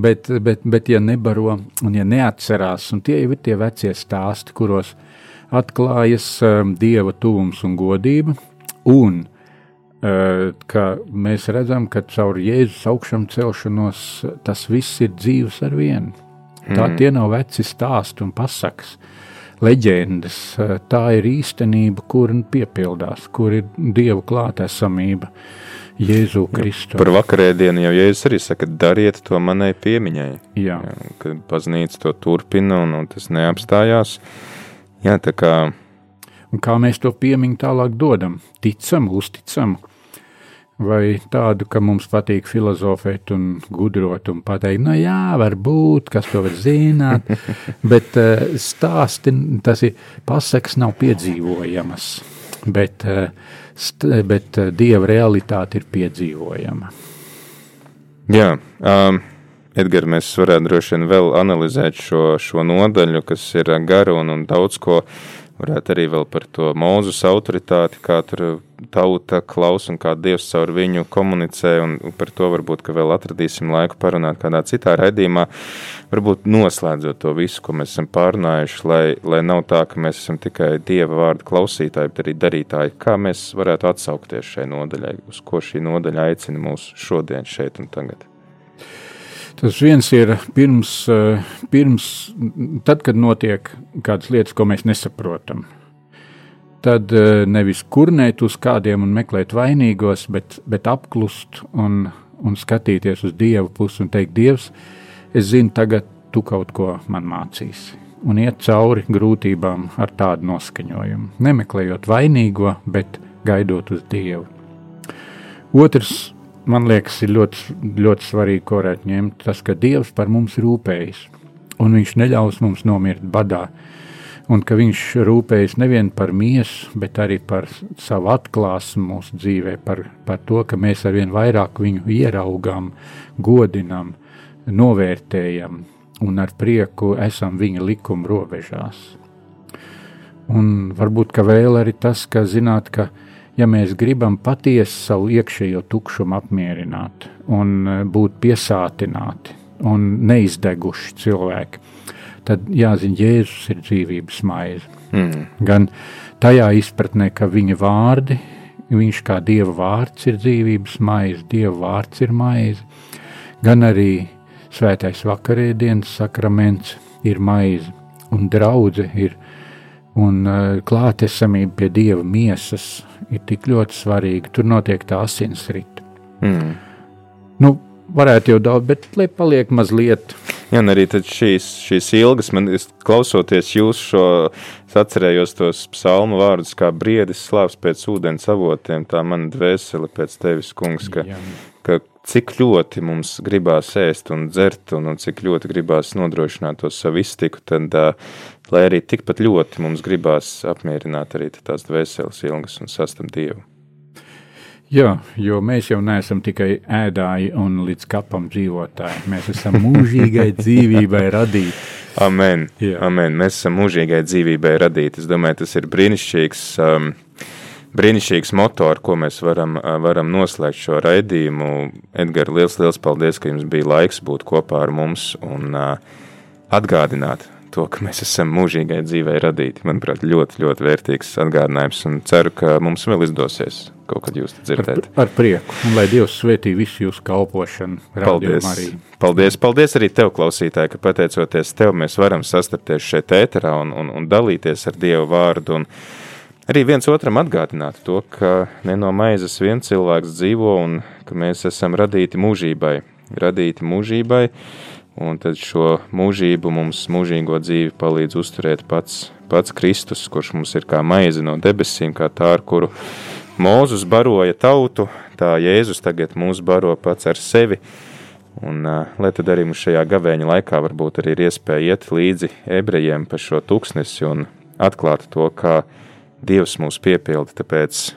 Bet, bet, bet, ja nebaro un ja neatcerās, un tie jau ir tie vecie stāsti, kuros atklājas um, dieva tuvums un godība, un ka mēs redzam, ka caur Jēzus augšām celšanos tas viss ir dzīves ar vienu. Tā mm. tie nav veci stāsti un pasakas, leģendas. Tā ir īstenība, kur piepildās, kur ir Dieva klātesamība. Jēzu Kristu. Par vakarēdienu jau Jēzus arī saka, dariet to manai piemiņai. Jā. Jā kad baznīca to turpina un, un tas neapstājās. Jā, tā kā. Un kā mēs to piemiņu tālāk dodam? Ticam, uzticam, vai tādu, ka mums patīk filozofēt un gudrot un pateikt, nu jā, varbūt, kas to var zināt, [laughs] bet uh, stāsti, tas ir, pasaks nav piedzīvojamas, bet, st, bet uh, Dieva realitāte ir piedzīvojama. Jā, um, Edgars, mēs varētu droši vien vēl analizēt šo, šo nodaļu, kas ir gara un, un daudz ko varētu arī vēl par to mūzus autoritāti, kā tur tauta klaus un kā Dievs caur viņu komunicē, un par to varbūt, ka vēl atradīsim laiku parunāt kādā citā raidījumā, varbūt noslēdzot to visu, ko mēs esam pārunājuši, lai, lai nav tā, ka mēs esam tikai Dieva vārdu klausītāji, bet arī darītāji, kā mēs varētu atsaukties šai nodaļai, uz ko šī nodaļa aicina mūs šodien šeit un tagad. Tas viens ir pirms, eh, pirms, tad, kad notiek kādas lietas, ko mēs nesaprotam. Tad eh, nevis kurnēt uz kādiem un meklēt vainīgos, bet, bet apklust un, un skatīties uz Dievu pusi un teikt, Dievs, es zinu, tagad tu kaut ko man mācīsi. Un iet cauri grūtībām ar tādu noskaņojumu. Nemeklējot vainīgo, bet gaidot uz Dievu. Otrs man liekas, ir ļoti, ļoti svarīgi, ko varētu ņemt, tas, ka Dievs par mums rūpējas, un Viņš neļaus mums nomirt badā, un ka Viņš rūpējas nevien par miesu, bet arī par savu atklāsmu mūsu dzīvē, par, par to, ka mēs arvien vairāk viņu ieraugām, godinam, novērtējam un ar prieku esam viņa likuma robežās. Un varbūt, vēl arī tas, ka zināt, ka ja mēs gribam patiesi savu iekšējo tukšumu apmierināt un e, būt piesātināti un neizdeguši cilvēki, tad jāzina, Jēzus ir dzīvības maize. Mm. Gan tajā izpratnē, ka viņa vārdi, viņš kā Dieva vārds ir dzīvības maize, Dieva vārds ir maize, gan arī svētais vakarēdienas sakraments ir maize, un draudze ir un uh, klātesamība pie Dieva miesas ir tik ļoti svarīga. Tur notiek tā asinsrita. Mm. Nu, varētu jau daudz, bet lai paliek mazliet. Jā, un arī šīs, šīs ilgas, man klausoties jūsu šo, atcerējos tos psalmu vārdus, kā briedis slāps pēc ūdens avotiem, tā mana dvēsele pēc tevis, kungs, ka, Jā. Cik ļoti mums gribās ēst un dzert, un, un cik ļoti gribās nodrošināt to savu iztiku, tad, lai arī tikpat ļoti mums gribās apmierināt arī tās dvēseles ilgas un sastam Dievu. Jā, jo mēs jau neesam tikai ēdāji un līdz kapam dzīvotāji. Mēs esam mūžīgai [laughs] dzīvībai radīti. Amen. Jā. Amen. Mēs esam mūžīgai dzīvībai radīti. Es domāju, tas ir brīnišķīgs, um, brīnišķīgs moto, ar ko mēs varam, varam noslēgt šo raidījumu. Edgars, liels, liels paldies, ka jums bija laiks būt kopā ar mums un atgādināt to, ka mēs esam mūžīgai dzīvei radīti. Manuprāt, ļoti, ļoti vērtīgs atgādinājums, un ceru, ka mums vēl izdosies kaut kad jūs dzirdēt. Ar, ar prieku, un lai Dievs svētī visu jūsu kalpošanu. Paldies. Arī. Paldies, paldies arī tev, klausītāji, ka pateicoties tev, mēs varam sastapties šeit ēterā un, un, un dalīties ar Dievu vārdu. Un, Arī viens otram atgādināt to, ka ne no maizes viens cilvēks dzīvo un ka mēs esam radīti mūžībai. Radīti mūžībai, Un tad šo mūžību mums, mūžīgo dzīvi, palīdz uzturēt pats, pats Kristus, kurš mums ir kā maize no debesīm, kā tā, ar kuru Mūzus baroja tautu, tā Jēzus tagad mūs baro pats ar sevi. Un, uh, lai tad arī mums šajā gavēņa laikā varbūt arī ir iespēja iet līdzi ebrejiem pa šo tūkstnesi un atklāt to, kā Dievs mūs piepilda. Tāpēc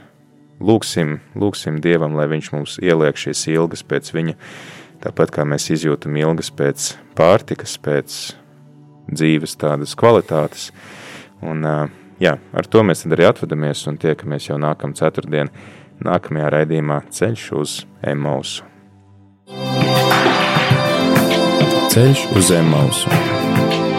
lūksim, lūksim Dievam, lai Viņš mums ieliek šīs ilgas pēc Viņa Tāpat kā mēs izjūtam ilgas pēc pārtikas, pēc dzīves tādas kvalitātes. Un, jā, ar to mēs arī atvadamies un tiekamies jau nākamā ceturtdienā, nākamajā raidījumā Ceļš uz Emausu. Ceļš uz Emausu.